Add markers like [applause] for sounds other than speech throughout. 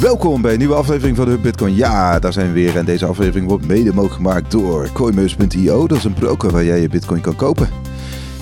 Welkom bij een nieuwe aflevering van de Bitcoin. Ja, daar zijn we weer. En deze aflevering wordt mede mogelijk gemaakt door Coinbase.io. Dat is een broker waar jij je Bitcoin kan kopen.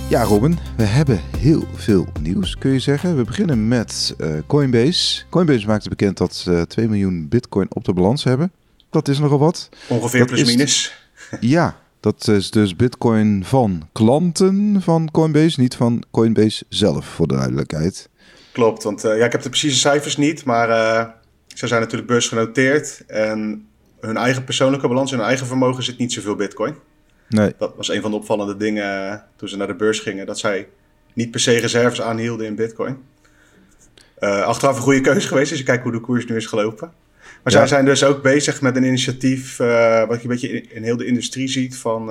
Ja, Robin, we hebben heel veel nieuws, kun je zeggen. We beginnen met uh, Coinbase. Coinbase maakte bekend dat ze 2 miljoen Bitcoin op de balans hebben. Dat is nogal wat. Ongeveer Dat plus is- minus. [laughs] Ja, dat is dus Bitcoin van klanten van Coinbase, niet van Coinbase zelf, voor de duidelijkheid. Klopt, want eh, ja, ik heb de precieze cijfers niet, maar eh, ze zijn natuurlijk beursgenoteerd. En hun eigen persoonlijke balans, hun eigen vermogen zit niet zoveel bitcoin. Nee, Dat was een van de opvallende dingen eh, toen ze naar de beurs gingen, dat zij niet per se reserves aanhielden in bitcoin. Eh, achteraf een goede keuze geweest, als je kijkt hoe de koers nu is gelopen. Maar Ja. zij zijn dus ook bezig met een initiatief, eh, wat je een beetje in, in heel de industrie ziet, van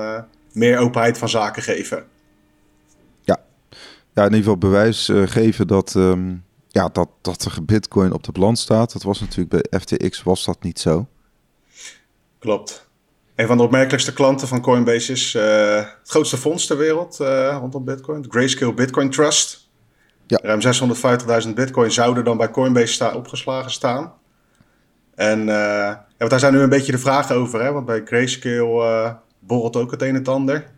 meer openheid van zaken geven. ja, in ieder geval bewijs geven dat, ehm, ja, dat, dat er bitcoin op de balans staat. Dat was natuurlijk bij FTX was dat niet zo. Klopt. Een van de opmerkelijkste klanten van Coinbase is eh, het grootste fonds ter wereld eh, rondom Bitcoin, de Grayscale Bitcoin Trust. Ja. Ruim 650.000 Bitcoin zouden dan bij Coinbase sta opgeslagen staan. En ja, want daar zijn nu een beetje de vragen over, hè? want bij Grayscale borrelt ook het een en het ander.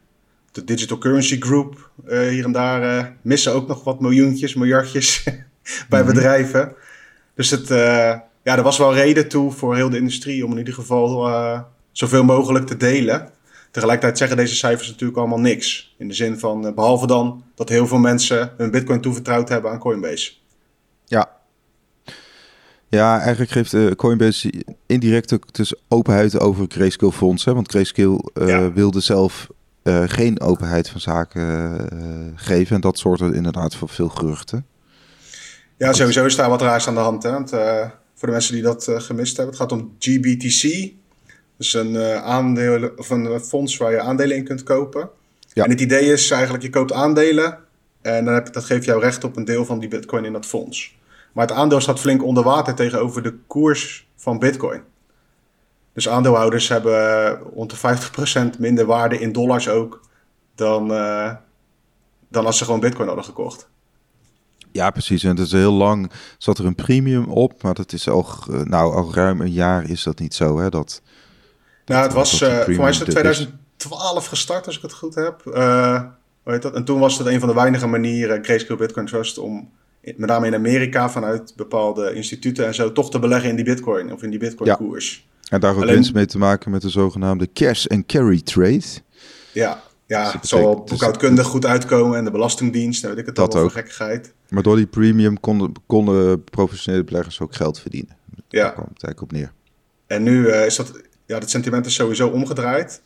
De Digital Currency Group hier en daar missen ook nog wat miljoentjes, miljardjes [laughs] [laughs] bij Mhm. bedrijven. Dus het, eh, ja, er was wel reden toe voor heel de industrie om in ieder geval eh, zoveel mogelijk te delen. Tegelijkertijd zeggen deze cijfers natuurlijk allemaal niks. In de zin van, eh, behalve dan dat heel veel mensen hun bitcoin toevertrouwd hebben aan Coinbase. Ja. Ja, eigenlijk geeft Coinbase indirect ook dus openheid over Grayscale Fonds. Hè? Want Grayscale Ja. wilde zelf geen openheid van zaken geven. En dat zorgde inderdaad voor veel geruchten. Ja, sowieso is daar wat raars aan de hand. Hè? Want, eh, voor de mensen die dat eh, gemist hebben, het gaat om GBTC. Dus een, eh, aandeel, of een fonds waar je aandelen in kunt kopen. Ja. En het idee is eigenlijk, je koopt aandelen en dan heb, dat geeft jou recht op een deel van die bitcoin in dat fonds. Maar het aandeel staat flink onder water tegenover de koers van bitcoin. Dus aandeelhouders hebben rond de 50% minder waarde in dollars ook dan, dan als ze gewoon bitcoin hadden gekocht. Ja, precies. En het is heel lang zat er een premium op. Maar dat is al, eh, nou, al ruim een jaar is dat niet zo. Hè? Dat, Nou, het was, eh, voor mij is het in premium dip is. 2012 gestart, als ik het goed heb. Eh, hoe heet dat? En toen was het een van de weinige manieren, Grayscale Bitcoin Trust, om met name in Amerika vanuit bepaalde instituten en zo toch te beleggen in die bitcoin of in die bitcoin Ja. koers. en daar ook Alleen- winst mee te maken met de zogenaamde cash and carry trade. Ja, ja Dus het zal dus- boekhoudkundig goed uitkomen en de belastingdienst en weet ik het Dat ook. gekkigheid. Maar door die premium konden, konden professionele beleggers ook geld verdienen. Daar Ja, kwam het eigenlijk op neer. en nu eh, is dat, ja, dat sentiment is sowieso omgedraaid.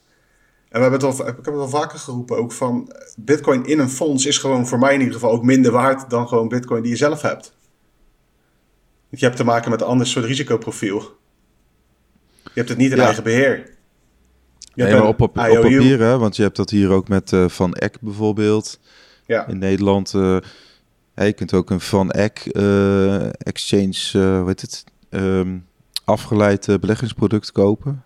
En we hebben het al, ik heb het al vaker geroepen ook van bitcoin in een fonds is gewoon voor mij in ieder geval ook minder waard dan gewoon bitcoin die je zelf hebt. Want je hebt te maken met een ander soort risicoprofiel. Je hebt het niet in Ja. eigen beheer. Nee, hebt maar op, op, op papier, hè, want je hebt dat hier ook met eh, Van Eck bijvoorbeeld. Ja, In Nederland, ja, je kunt ook een Van Eck eh, exchange, hoe heet het, ehm, afgeleid beleggingsproduct kopen.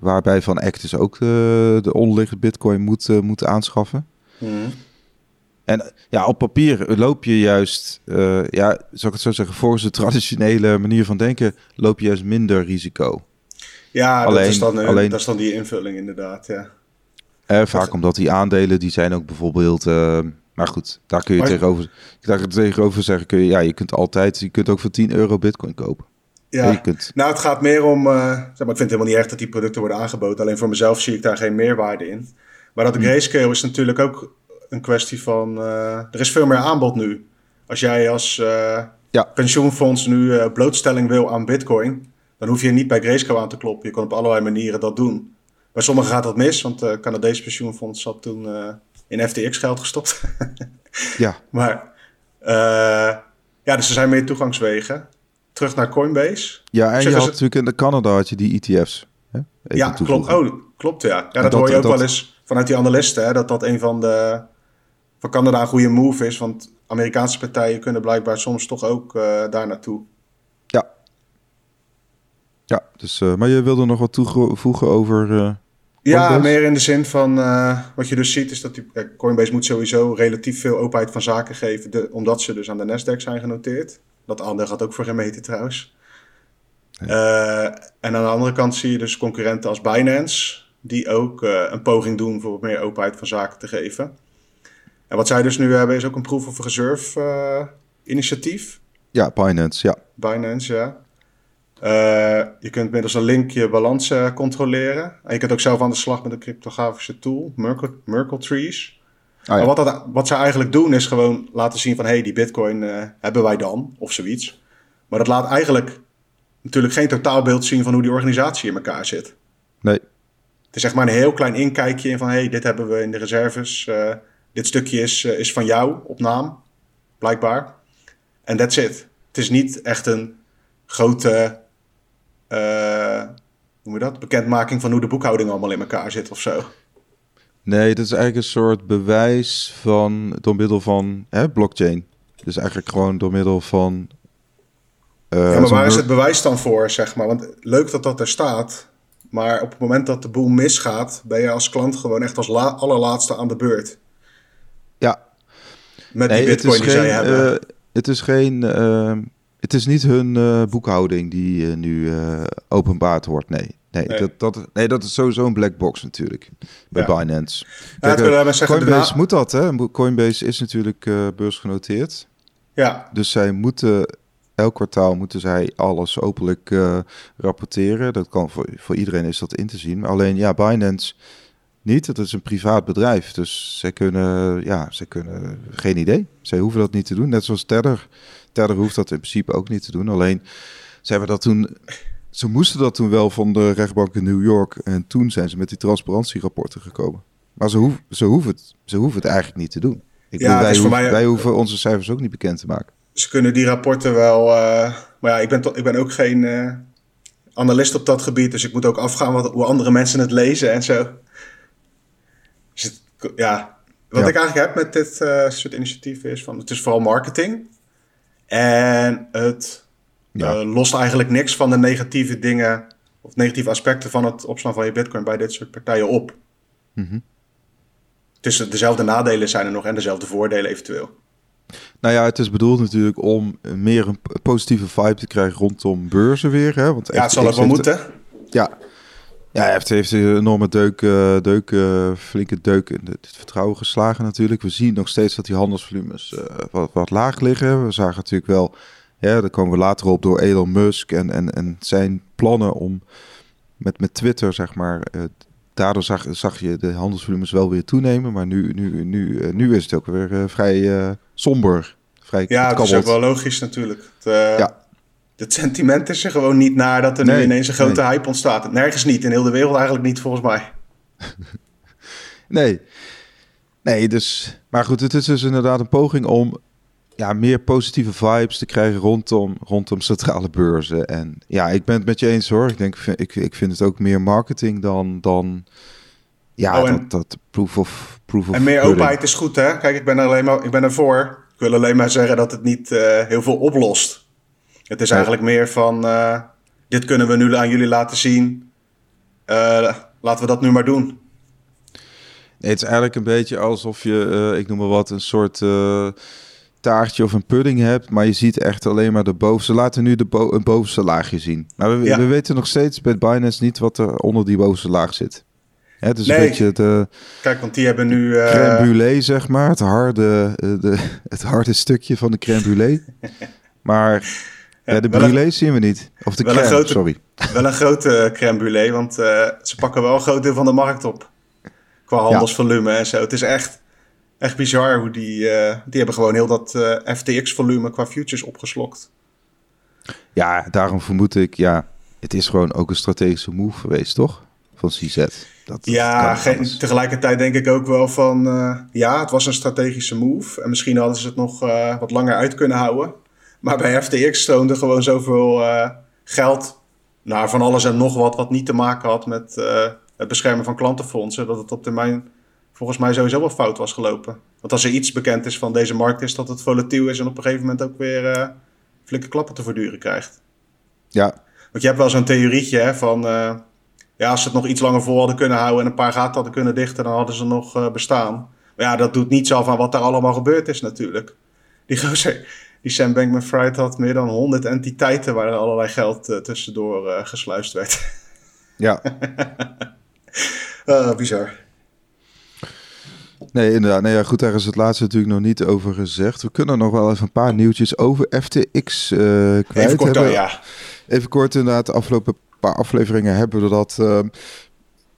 Waarbij Van Eck dus ook de, de onderliggende bitcoin moet, moet aanschaffen. Mhm. En ja, op papier loop je juist, ja, zou ik het zo zeggen, volgens de traditionele manier van denken, loop je juist minder risico. Ja Alleen- dat, is dan, eh, alleen- dat is dan die invulling inderdaad. Ja. Eh, vaak omdat die aandelen, die zijn ook bijvoorbeeld... eh, maar goed, daar kun je Maar- tegenover, daar tegenover zeggen... Kun je, ja, je kunt altijd, je kunt ook voor 10 euro bitcoin kopen. Ja. Je kunt, Nou, het gaat meer om. eh, zeg maar, ik vind het helemaal niet erg dat die producten worden aangeboden. Alleen voor mezelf zie ik daar geen meerwaarde in. Maar dat de Hmm. grayscale is natuurlijk ook een kwestie van. eh, er is veel meer aanbod nu. Als jij als eh, Ja. pensioenfonds nu eh, blootstelling wil aan Bitcoin, dan hoef je niet bij grayscale aan te kloppen. Je kan op allerlei manieren dat doen. Bij sommigen gaat dat mis, want het Canadees pensioenfonds had toen eh, in FTX geld gestopt. [laughs] ja, maar eh, ja, dus er zijn meer toegangswegen. Terug naar Coinbase. ja, en je had ze- natuurlijk in de Canada had je die ETF's. Hè? Even ja, klopt. Oh, klopt, ja. Ja, dat, dat- hoor je ook dat- wel eens vanuit die analisten, hè, dat dat een van de... van Canada een goede move is, want Amerikaanse partijen kunnen blijkbaar soms toch ook eh, daar naartoe. Ja. Dus, eh, maar je wilde nog wat toevoegen over... eh, Ja, meer in de zin van eh, wat je dus ziet is dat die, Coinbase moet sowieso relatief veel openheid van zaken geven, de- omdat ze dus aan de Nasdaq zijn genoteerd. Dat aandeel gaat ook voor gemeten trouwens. En aan de andere kant zie je dus concurrenten als Binance, die ook een poging doen voor meer openheid van zaken te geven. En wat zij dus nu hebben is ook een proof of reserve initiatief. Ja, Binance, ja. Binance, ja. Eh, je kunt middels een link je balans eh, controleren. En je kunt ook zelf aan de slag met een cryptografische tool, Merkle, Merkle Trees. Ja. Maar wat, dat, wat ze eigenlijk doen is gewoon laten zien van... hé, hey, die bitcoin eh, hebben wij dan, of zoiets. Maar dat laat eigenlijk natuurlijk geen totaalbeeld zien... van hoe die organisatie in elkaar zit. Nee, Het is echt maar een heel klein inkijkje in van... hé, hey, dit hebben we in de reserves. dit stukje is, is van jou op naam, blijkbaar. En that's it. Het is niet echt een grote... eh, hoe noem je dat? Bekendmaking van hoe de boekhouding allemaal in elkaar zit of zo. nee, het is eigenlijk een soort bewijs van door middel van hè, blockchain. Dus eigenlijk gewoon door middel van. eh, Ja, maar waar is het bewijs dan voor, zeg maar? Want leuk dat dat er staat. Maar op het moment dat de boel misgaat, ben je als klant gewoon echt als la- allerlaatste aan de beurt. Ja, Met nee, die bitcoin die zij geen. hebben. eh, het is geen. eh, het is niet hun eh, boekhouding die eh, nu eh, openbaard wordt. Nee. Nee, Nee. Dat, dat, nee, dat is sowieso een black box natuurlijk. Bij Ja. Binance. Ja, Kijk, zeggen, de Coinbase moet dat, hè? Coinbase is natuurlijk beursgenoteerd. ja, Dus zij moeten elk kwartaal moeten zij alles openlijk rapporteren. Dat kan voor, voor iedereen is dat in te zien. Maar alleen ja, Binance niet. Het is een privaat bedrijf. Dus zij kunnen, ja, zij kunnen geen idee. Zij hoeven dat niet te doen. Net zoals Tether. Tether hoeft dat in principe ook niet te doen. Alleen ze hebben dat toen. Ze moesten dat toen wel van de rechtbank in New York. En toen zijn ze met die transparantierapporten gekomen. Maar ze, hoeven, ze, hoeven, het, ze hoeven het eigenlijk niet te doen. Ik Ja, bedoel, wij, hoeven, mij- wij hoeven onze cijfers ook niet bekend te maken. ze kunnen die rapporten wel... eh, maar ja, ik ben, ik ben ook geen eh, analist op dat gebied. Dus ik moet ook afgaan wat, hoe andere mensen het lezen en zo. Dus het- ja, wat Ja. ik eigenlijk heb met dit eh, soort initiatieven is van... Het is vooral marketing. En het Ja. eh, lost eigenlijk niks van de negatieve dingen... of negatieve aspecten van het opslaan van je bitcoin bij dit soort partijen op. Mhm. Dus dezelfde nadelen zijn er nog en dezelfde voordelen eventueel. Nou ja, het is bedoeld natuurlijk om meer een positieve vibe te krijgen rondom beurzen weer. Hè? Want Ja, het zal ook FTX wel moeten. Ja, ja heeft, heeft een enorme deuk, eh, deuk eh, flinke deuk in het vertrouwen geslagen natuurlijk. We zien nog steeds dat die handelsvolumes eh, wat, wat laag liggen. We zagen natuurlijk wel, ja, daar komen we later op door Elon Musk en, en, en zijn plannen om met, met Twitter, zeg maar... Daardoor zag, zag je de handelsvolumes wel weer toenemen, maar nu, nu, nu, nu is het ook weer vrij somber. Vrij Ja, het is ook wel logisch natuurlijk. Het, Ja. Het sentiment is er gewoon niet naar dat er nu Nee, ineens een grote nee. hype ontstaat. Nergens niet, in heel de wereld eigenlijk niet volgens mij. [laughs] Nee. Nee, dus... Maar goed, het is dus inderdaad een poging om ja, meer positieve vibes te krijgen rondom, rondom centrale beurzen. En ja, ik ben het met je eens hoor. Ik denk, ik, ik vind het ook meer marketing dan... dan ja, Oh, dat, dat proof of... Proof of En meer pudding. openheid is goed, hè? Kijk, ik ben er alleen maar, ik ben ervoor. Ik wil alleen maar zeggen dat het niet eh, heel veel oplost. Het is eigenlijk meer van, eh, dit kunnen we nu aan jullie laten zien. Eh, laten we dat nu maar doen. Nee, het is eigenlijk een beetje alsof je, eh, ik noem maar wat, een soort taartje of een pudding hebt. Maar je ziet echt alleen maar de bovenste. Laten nu de bo een bovenste laagje zien. Maar we, Ja. we weten nog steeds bij Binance niet wat er onder die bovenste laag zit. Hè, het is Nee. een beetje de Kijk, want die hebben nu... eh, crème brûlée, zeg maar. Het harde, de, [laughs] het harde stukje van de crème brûlée. [laughs] Maar ja, de brûlée zien we niet. Of de wel een crème, grote- sorry. [laughs] Wel een grote crème brûlée, want eh, ze pakken wel een groot deel van de markt op. Qua handelsvolume en zo. Het is echt, echt bizar hoe die... eh, die hebben gewoon heel dat eh, FTX-volume qua futures opgeslokt. Ja, daarom vermoed ik, ja, het is gewoon ook een strategische move geweest, toch? Van CZ. Dat, Ja, geen- tegelijkertijd denk ik ook wel van... eh, ja, het was een strategische move. En misschien hadden ze het nog eh, wat langer uit kunnen houden. Maar bij FTX stroomde gewoon zoveel eh, geld... naar van alles en nog wat... wat niet te maken had met eh, het beschermen van klantenfondsen... dat het op termijn volgens mij sowieso wel fout was gelopen. Want als er iets bekend is van deze markt... is dat het volatiel is en op een gegeven moment ook weer... eh, flinke klappen te verduren krijgt. Ja, Want je hebt wel zo'n theorietje hè, van... ja, als ze het nog iets langer vol hadden kunnen houden... en een paar gaten hadden kunnen dichten... dan hadden ze nog bestaan. Maar ja, dat doet niets af aan wat daar allemaal gebeurd is natuurlijk. Die gozer, die Sam Bankman-Fried had meer dan 100 entiteiten waar er allerlei geld uh, tussendoor uh, gesluist werd. Ja. uh, [laughs] bizar. Nee, inderdaad. Nee, ja, goed, daar is het laatste natuurlijk nog niet over gezegd. We kunnen nog wel even een paar nieuwtjes over FTX uh, kwijt even kort, hebben. ja. Even kort, inderdaad. De afgelopen paar afleveringen hebben we dat uh,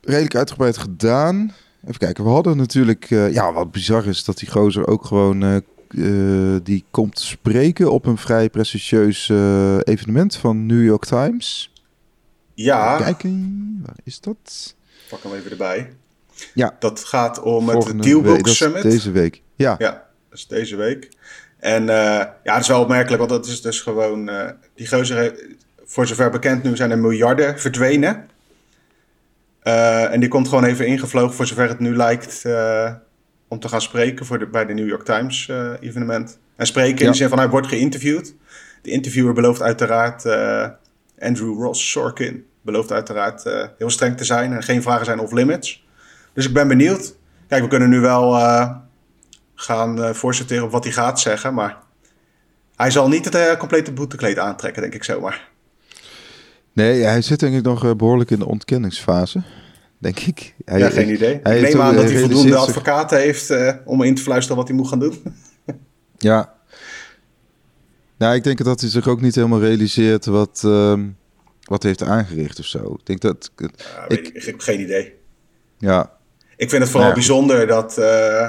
redelijk uitgebreid gedaan. Even kijken, we hadden natuurlijk... Uh, ja, wat bizar is dat die gozer ook gewoon... Uh, die komt spreken op een vrij prestigieus evenement van New York Times. Ja. Kijken, waar is dat? Pak hem even erbij. Ja. Dat gaat om het Dealbook Summit. deze week. Ja. Ja, dat is deze week. En uh, ja, dat is wel opmerkelijk, want dat is dus gewoon... Die gozer, voor zover bekend nu, zijn er miljarden verdwenen. En die komt gewoon even ingevlogen, voor zover het nu lijkt, om te gaan spreken voor de, bij de New York Times evenement. En spreken in Ja. de zin van, hij wordt geïnterviewd. De interviewer belooft uiteraard, Andrew Ross Sorkin, belooft uiteraard heel streng te zijn en geen vragen zijn off limits. Dus ik ben benieuwd. Kijk, we kunnen nu wel gaan voorsorteren op wat hij gaat zeggen. Maar hij zal niet het complete boetekleed aantrekken, denk ik zomaar. Nee, hij zit denk ik nog behoorlijk in de ontkenningsfase. Denk ik. Hij, ja, geen idee. ik neem aan dat hij voldoende advocaten heeft uh, om in te fluisteren wat hij moet gaan doen. [laughs] ja. Nou, ik denk dat hij zich ook niet helemaal realiseert wat, wat hij heeft aangericht of zo. Ik denk dat... Ik, heb geen idee. Ja, ik vind het vooral ja. bijzonder dat, uh,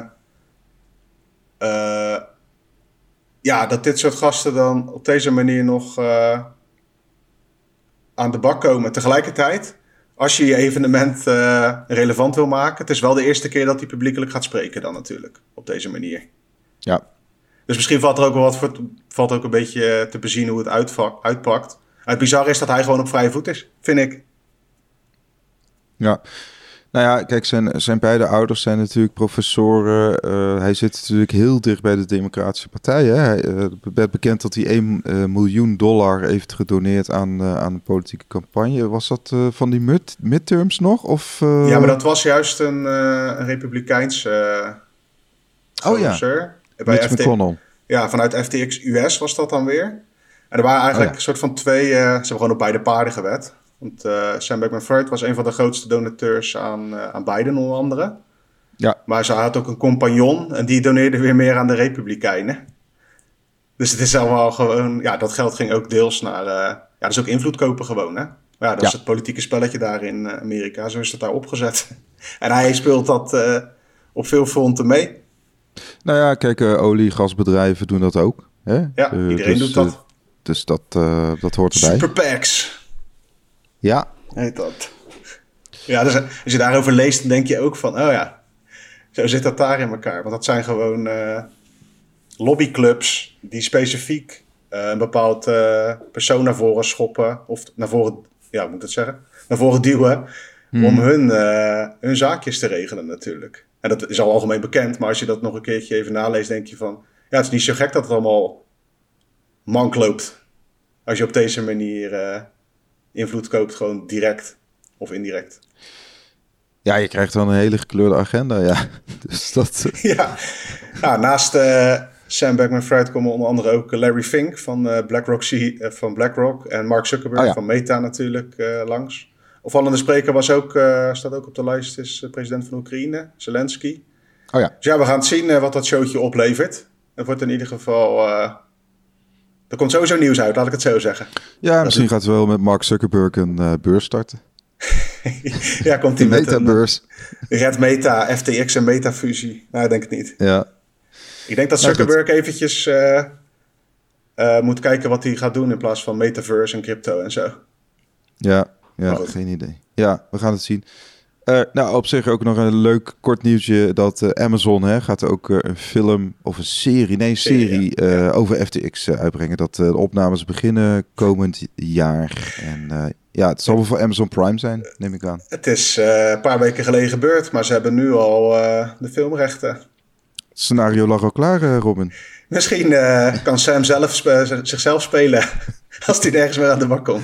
uh, ja, dat dit soort gasten dan op deze manier nog aan de bak komen. Tegelijkertijd, als je je evenement relevant wil maken, het is wel de eerste keer dat hij publiekelijk gaat spreken dan natuurlijk, op deze manier. Ja. Dus misschien valt er ook wel wat voor, valt ook een beetje te bezien hoe het uitpakt. Het bizarre is dat hij gewoon op vrije voet is, vind ik. Ja. Nou ja, kijk, zijn, zijn beide ouders zijn natuurlijk professoren. Uh, hij zit natuurlijk heel dicht bij de Democratische Partij. Hè? Hij uh, werd bekend dat hij 1 uh, miljoen dollar heeft gedoneerd aan, aan een politieke campagne. Was dat van die mid midterms nog? Of, Ja, maar dat was juist een, een republikeins oh ja, bij Mitch McConnell. Ja, vanuit FTX US was dat dan weer. En er waren eigenlijk Oh ja. een soort van twee... ze hebben gewoon op beide paarden gewet. Want uh, Sam Bankman-Fried was een van de grootste donateurs aan, uh, aan Biden onder andere. Ja. Maar ze had ook een compagnon en die doneerde weer meer aan de Republikeinen. Dus het is allemaal gewoon... Ja, dat geld ging ook deels naar... Uh, ja, dat is ook invloed kopen gewoon, hè? Maar ja, dat Ja. is het politieke spelletje daar in Amerika. Zo is het daar opgezet. [laughs] en hij speelt dat op veel fronten mee. Nou ja, kijk, olie, gasbedrijven doen dat ook. Hè? Ja, iedereen dus, doet dat. dus dat, dat hoort erbij. Super PACs Ja, heet dat. Ja, dus als je daarover leest, dan denk je ook van, oh ja, zo zit dat daar in elkaar. Want dat zijn gewoon uh, lobbyclubs die specifiek uh, een bepaald uh, persoon naar voren schoppen. Of naar voren, ja, hoe moet ik het zeggen? Naar voren duwen. Hmm. Om hun, hun zaakjes te regelen natuurlijk. En dat is al algemeen bekend. Maar als je dat nog een keertje even naleest, denk je van... Ja, het is niet zo gek dat het allemaal mank loopt. Als je op deze manier invloed koopt, gewoon direct of indirect. Ja, je krijgt wel een hele gekleurde agenda, ja. [laughs] Dus dat... [laughs] ja. ja, naast uh, Sam Bankman-Fried komen onder andere ook Larry Fink van, uh, BlackRock, uh, van BlackRock en Mark Zuckerberg oh, ja. van Meta natuurlijk langs. Opvallende spreker was ook, staat ook op de lijst, is president van Oekraïne, Zelensky. Oh ja. Dus ja, we gaan het zien wat dat showtje oplevert. Het wordt in ieder geval... er komt sowieso nieuws uit, laat ik het zo zeggen. Ja, misschien gaat het wel met Mark Zuckerberg een uh, beurs starten. [laughs] ja, komt hij [laughs] met Meta-beurs. een Red Meta, FTX en Meta-fusie. Nou, ik denk het niet. Ja. Ik denk dat Zuckerberg nou, eventjes uh, uh, moet kijken wat hij gaat doen in plaats van Metaverse en crypto en zo. Ja, ja geen idee. Ja, we gaan het zien. Uh, nou, op zich ook nog een leuk kort nieuwtje dat uh, Amazon hè, gaat ook uh, een film of een serie, nee, een serie, ja. Over FTX uitbrengen. Dat de opnames beginnen komend jaar. En ja, het zal wel voor Amazon Prime zijn, neem ik aan. Het is een paar weken geleden gebeurd, maar ze hebben nu al de filmrechten. Het scenario lag al klaar, Robin. Misschien kan Sam zelf zichzelf spelen [laughs] als hij nergens meer aan de bak komt.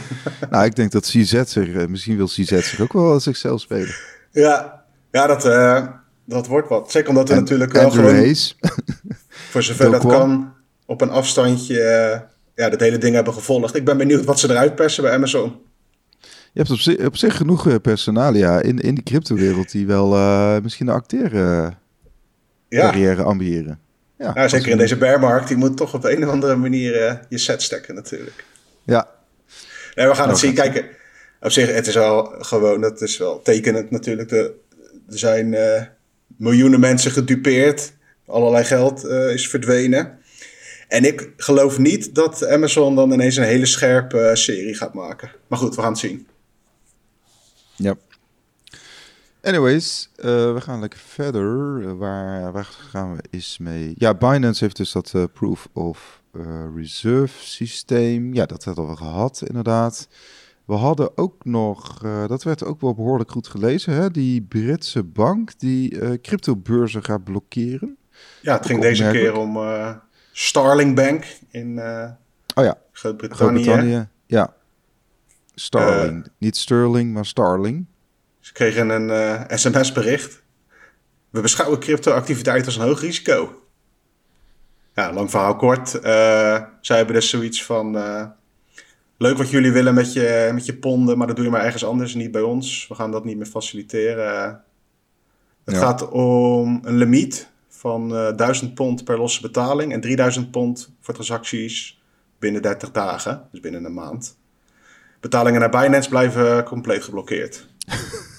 nou, ik denk dat CZ zich, misschien wil CZ zich ook wel zichzelf spelen. Ja, ja dat, uh, dat wordt wat. Zeker omdat we en, natuurlijk wel gewoon... Hayes. [laughs] voor zover dat kan, op een afstandje eh, ja, dat hele ding hebben gevolgd. Ik ben benieuwd wat ze eruit persen bij Amazon. Je hebt op zich, op zich genoeg eh, personalia in, in die cryptowereld die wel eh, misschien een acteren Ja, carrière ambiëren. Ja, nou, zeker in deze bearmarkt. Die moet toch op een of andere manier eh, je set stekken natuurlijk. Ja, Nee, we gaan Nou, het zien. gaat Kijk, op zich, het is wel gewoon, dat is wel tekenend natuurlijk. Er zijn eh, miljoenen mensen gedupeerd. Allerlei geld eh, is verdwenen. En ik geloof niet dat Amazon dan ineens een hele scherpe eh, serie gaat maken. Maar goed, we gaan het zien. ja. Anyways, we gaan lekker verder. Waar, waar gaan we eens mee? Ja, Binance heeft dus dat Proof of Reserve systeem. Ja, dat hadden we gehad, inderdaad. We hadden ook nog, eh, dat werd ook wel behoorlijk goed gelezen, hè? die Britse bank die eh cryptobeurzen gaat blokkeren. Ja, het ging deze keer om eh, Starling Bank in Oh ja, Groot-Brittannië. Ja, Starling. Niet Sterling, maar Starling. Ze kregen een sms-bericht. We beschouwen crypto-activiteit als een hoog risico. Ja, lang verhaal kort. Zij hebben dus zoiets van... leuk wat jullie willen met je, met je ponden, maar dat doe je maar ergens anders, niet bij ons. We gaan dat niet meer faciliteren. Het Ja. gaat om een limiet van eh 1000 pond per losse betaling... en 3000 pond voor transacties binnen 30 dagen, dus binnen een maand. Betalingen naar Binance blijven compleet geblokkeerd. [laughs]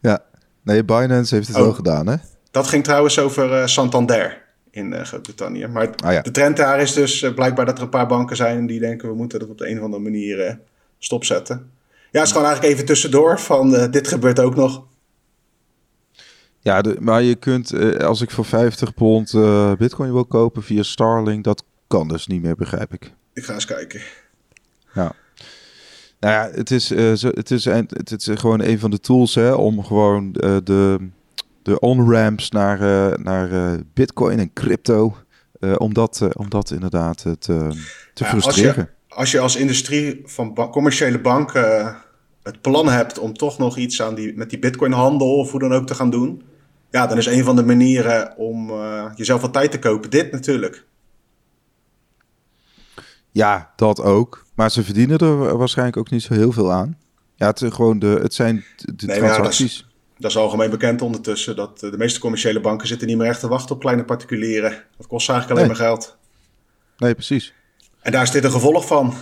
Ja, nee, Binance heeft het Oh. wel gedaan, hè? Dat ging trouwens over eh, Santander in eh, Groot-Brittannië. Maar Ah ja. de trend daar is dus eh, blijkbaar dat er een paar banken zijn die denken we moeten dat op de een of andere manier eh, stopzetten. Ja, het is gewoon eigenlijk even tussendoor van dit gebeurt ook nog. Ja, de, maar je kunt, als ik voor 50 pond bitcoin wil kopen via Starling, dat kan dus niet meer, begrijp ik. Ik ga eens kijken. Ja. Nou ja, het is, zo, het is, het is gewoon een van de tools hè, om gewoon de, de on-ramps naar, eh, naar eh, bitcoin en crypto, eh, om, dat, om dat inderdaad te, te Ja, als, frustreren. je, als je als industrie van ba- commerciële banken het plan hebt om toch nog iets aan die, met die bitcoinhandel of hoe dan ook te gaan doen. Ja, dan is een van de manieren om jezelf wat tijd te kopen dit natuurlijk. Ja, dat ook. Maar ze verdienen er wa- waarschijnlijk ook niet zo heel veel aan. Ja, het, gewoon de, het zijn de Nee, ja, dat is- algemeen bekend ondertussen. Dat eh, de meeste commerciële banken zitten niet meer echt te wachten op kleine particulieren. Dat kost eigenlijk alleen Nee. maar geld. Nee, precies. En daar is dit een gevolg van.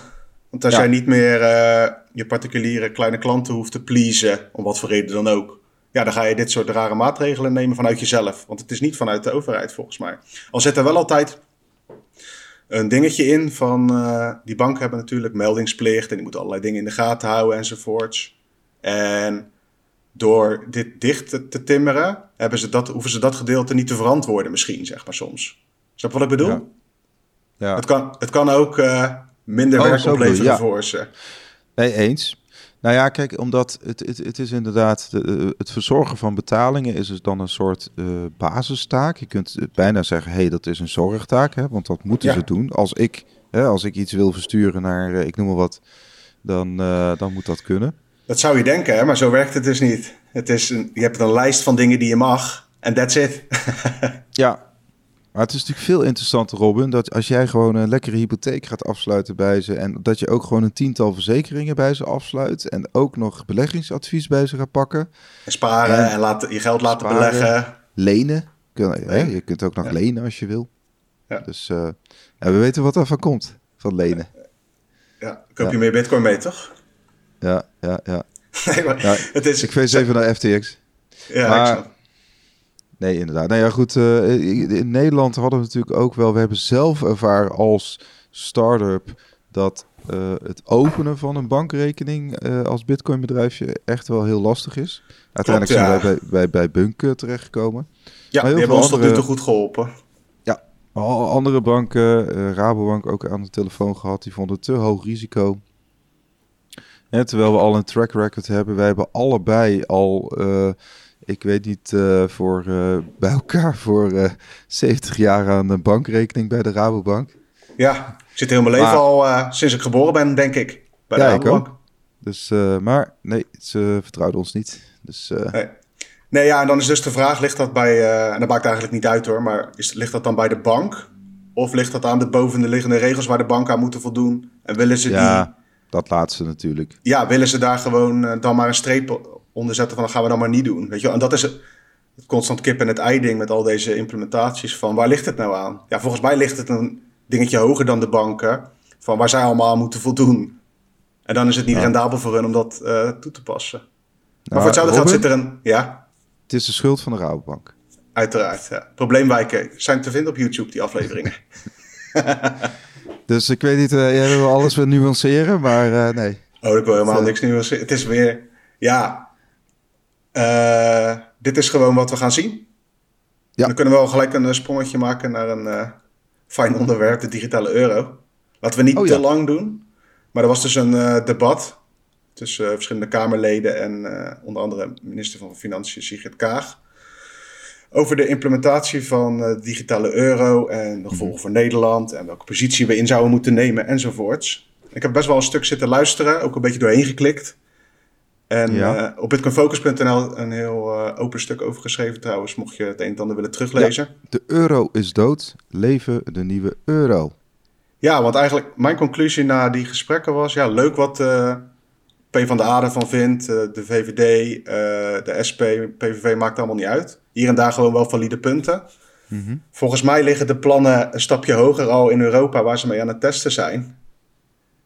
Want als Ja. jij niet meer eh, je particuliere kleine klanten hoeft te pleasen, om wat voor reden dan ook. Ja, dan ga je dit soort rare maatregelen nemen vanuit jezelf. Want het is niet vanuit de overheid volgens mij. Al zit er wel altijd een dingetje in van... eh, die banken hebben natuurlijk meldingsplicht en die moeten allerlei dingen in de gaten houden enzovoorts. En door dit dicht te, te timmeren, hebben ze dat, hoeven ze dat gedeelte niet te verantwoorden misschien, zeg maar soms. Snap je wat ik bedoel? Ja. Ja. Het, kan, het kan ook eh, minder Oh, werk opleveren ja. voor ze. Nee, eens. Nou ja, kijk, omdat het, het, het is inderdaad... De, eh, het verzorgen van betalingen is dus dan een soort eh, basistaak. Je kunt bijna zeggen, hé, hey, dat is een zorgtaak. Hè, want dat moeten Ja. ze doen. Als ik, hè, als ik iets wil versturen naar, ik noem maar wat... Dan, dan moet dat kunnen. Dat zou je denken, hè? maar zo werkt het dus niet. Het is een, je hebt een lijst van dingen die je mag en that's it. [laughs] Ja, maar het is natuurlijk veel interessanter, Robin, dat als jij gewoon een lekkere hypotheek gaat afsluiten bij ze en dat je ook gewoon een tiental verzekeringen bij ze afsluit en ook nog beleggingsadvies bij ze gaat pakken, En sparen En en laten, je geld laten sparen. beleggen. lenen. Kun, hè, Lenen. je kunt ook nog Ja. lenen als je wil. Ja. Dus ja, we weten wat er van komt, van lenen. Ja, koop je meer bitcoin mee, toch? Ja, ja, ja. [laughs] nee, maar Ja, het is... Ik wees even naar FTX. Ja, maar- ik. Nee, inderdaad. Nou ja, goed. eh, in Nederland hadden we natuurlijk ook wel. We hebben zelf ervaren als start-up dat eh, het openen van een bankrekening eh, als Bitcoin-bedrijfje echt wel heel lastig is. Uiteindelijk Klopt, zijn wij bij, bij, bij Bunk terechtgekomen. Ja, maar die heel hebben ons tot nu andere- toe goed geholpen. Al andere banken, Rabobank ook aan de telefoon gehad, die vonden het te hoog risico. Hè, terwijl we al een track record hebben. Wij hebben allebei al, eh, ik weet niet, eh, voor, eh, bij elkaar voor eh 70 jaar aan een bankrekening bij de Rabobank. Ja, ik zit heel mijn leven Maar- al sinds ik geboren ben, denk ik. Bij de Ja, Rabobank. Dus, maar nee, ze vertrouwden ons niet. Dus Nee. nee, ja, en dan is dus de vraag, ligt dat bij... en dat maakt eigenlijk niet uit hoor, maar is, ligt dat dan bij de bank? Of ligt dat aan de bovenliggende regels waar de banken aan moeten voldoen? En willen ze Ja, die... dat laatste natuurlijk. Ja, willen ze daar gewoon eh, dan maar een streep onder zetten van... dat gaan we dan maar niet doen, weet je? En dat is het, constant kip en het ei ding met al deze implementaties van... waar ligt het nou aan? Ja, volgens mij ligt het een dingetje hoger dan de banken... van waar zij allemaal aan moeten voldoen. En dan is het niet Ja. rendabel voor hun om dat eh, toe te passen. Maar Nou, voor hetzelfde geld zit er een... Ja, Het is de schuld van de Rabobank. uiteraard. Ja. Probleemwijken zijn te vinden op YouTube, die afleveringen. [laughs] Dus ik weet niet, eh, jij wil alles weer nuanceren, maar eh, nee. Oh, ik wil helemaal niks nieuws. Het is weer, ja, eh, dit is gewoon wat we gaan zien. Ja. Dan kunnen we wel gelijk een sprongetje maken naar een fijn onderwerp, de digitale euro. Laten we niet Oh, te lang doen. Maar er was dus een debat tussen verschillende Kamerleden en onder andere minister van Financiën Sigrid Kaag. Over de implementatie van eh, de digitale euro en de gevolgen voor Nederland en welke positie we in zouden moeten nemen enzovoorts. Ik heb best wel een stuk zitten luisteren, ook een beetje doorheen geklikt. En Ja. eh, op bitcoinfocus.nl een heel eh, open stuk over geschreven trouwens, mocht je het een en ander willen teruglezen. De euro is dood, leven de nieuwe euro. Ja, want eigenlijk mijn conclusie na die gesprekken was... ja, leuk wat eh PvdA ervan vindt, eh, de VVD, eh, de SP, PVV maakt allemaal niet uit. Hier en daar gewoon wel valide punten. Mhm. Volgens mij liggen de plannen een stapje hoger al in Europa... waar ze mee aan het testen zijn.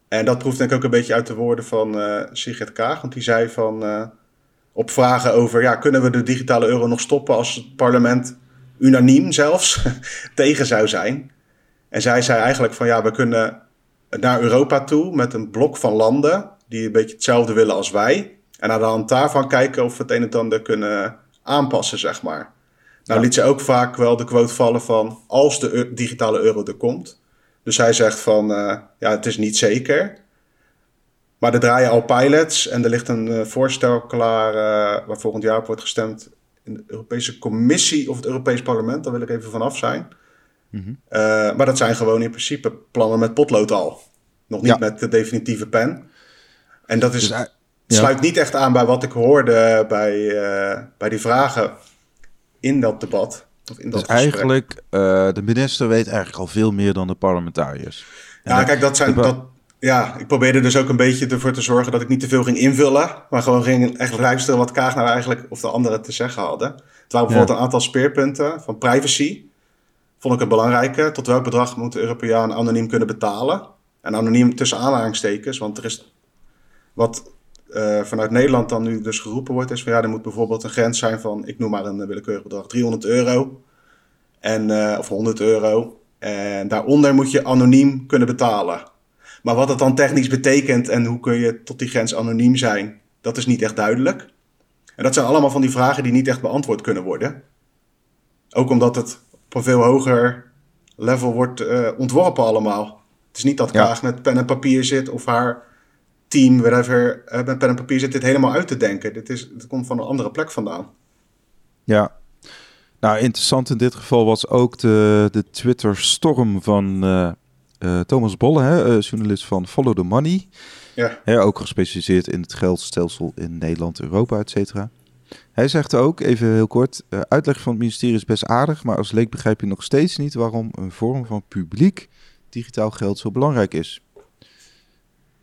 En dat proeft denk ik ook een beetje uit de woorden van eh Sigrid Kaag. Want die zei van... op vragen over... ja, kunnen we de digitale euro nog stoppen... als het parlement unaniem zelfs [laughs] tegen zou zijn... En zij zei eigenlijk van ja, we kunnen naar Europa toe met een blok van landen die een beetje hetzelfde willen als wij. En aan de hand daarvan kijken of we het een en ander kunnen aanpassen, zeg maar. Nou Ja. liet ze ook vaak wel de quote vallen van als de digitale euro er komt. Dus zij zegt van eh, ja, het is niet zeker. Maar er draaien al pilots en er ligt een eh, voorstel klaar eh, waar volgend jaar op wordt gestemd in de Europese Commissie of het Europees Parlement. Daar wil ik even vanaf zijn. Mhm. Maar dat zijn gewoon in principe plannen met potlood al. Nog niet Ja. met de definitieve pen. En dat is, Dus, sluit niet echt aan bij wat ik hoorde bij, eh, bij die vragen in dat debat. Of in dat Dus gesprek. eigenlijk, eh, de minister weet eigenlijk al veel meer dan de parlementariërs. En Ja, dat- kijk, dat zijn. Dat, ja, ik probeerde dus ook een beetje ervoor te zorgen dat ik niet te veel ging invullen. Maar gewoon ging echt luisteren wat Kaag nou eigenlijk of de anderen te zeggen hadden. Het waren bijvoorbeeld een aantal speerpunten van privacy. Vond ik het belangrijke. Tot welk bedrag moet de Europeaan anoniem kunnen betalen? En anoniem tussen aanhalingstekens. Want er is wat eh, vanuit Nederland dan nu dus geroepen wordt. Is van ja, er moet bijvoorbeeld een grens zijn van, ik noem maar een willekeurig bedrag, 300 euro. En, eh, of 100 euro. En daaronder moet je anoniem kunnen betalen. Maar wat dat dan technisch betekent en hoe kun je tot die grens anoniem zijn, dat is niet echt duidelijk. En dat zijn allemaal van die vragen die niet echt beantwoord kunnen worden. Ook omdat het op een veel hoger level wordt eh, ontworpen allemaal. Het is niet dat Ja. Kaag met pen en papier zit of haar team, whatever, eh, met pen en papier zit dit helemaal uit te denken. Dit, is, dit komt van een andere plek vandaan. Ja. Nou, interessant in dit geval was ook de, de Twitter-storm van eh, eh, Thomas Bolle, hè, journalist van Follow the Money. Ja. Hè, ook gespecialiseerd in het geldstelsel in Nederland, Europa, et cetera. Hij zegt ook, even heel kort, uitleg van het ministerie is best aardig, maar als leek begrijp je nog steeds niet waarom een vorm van publiek digitaal geld zo belangrijk is.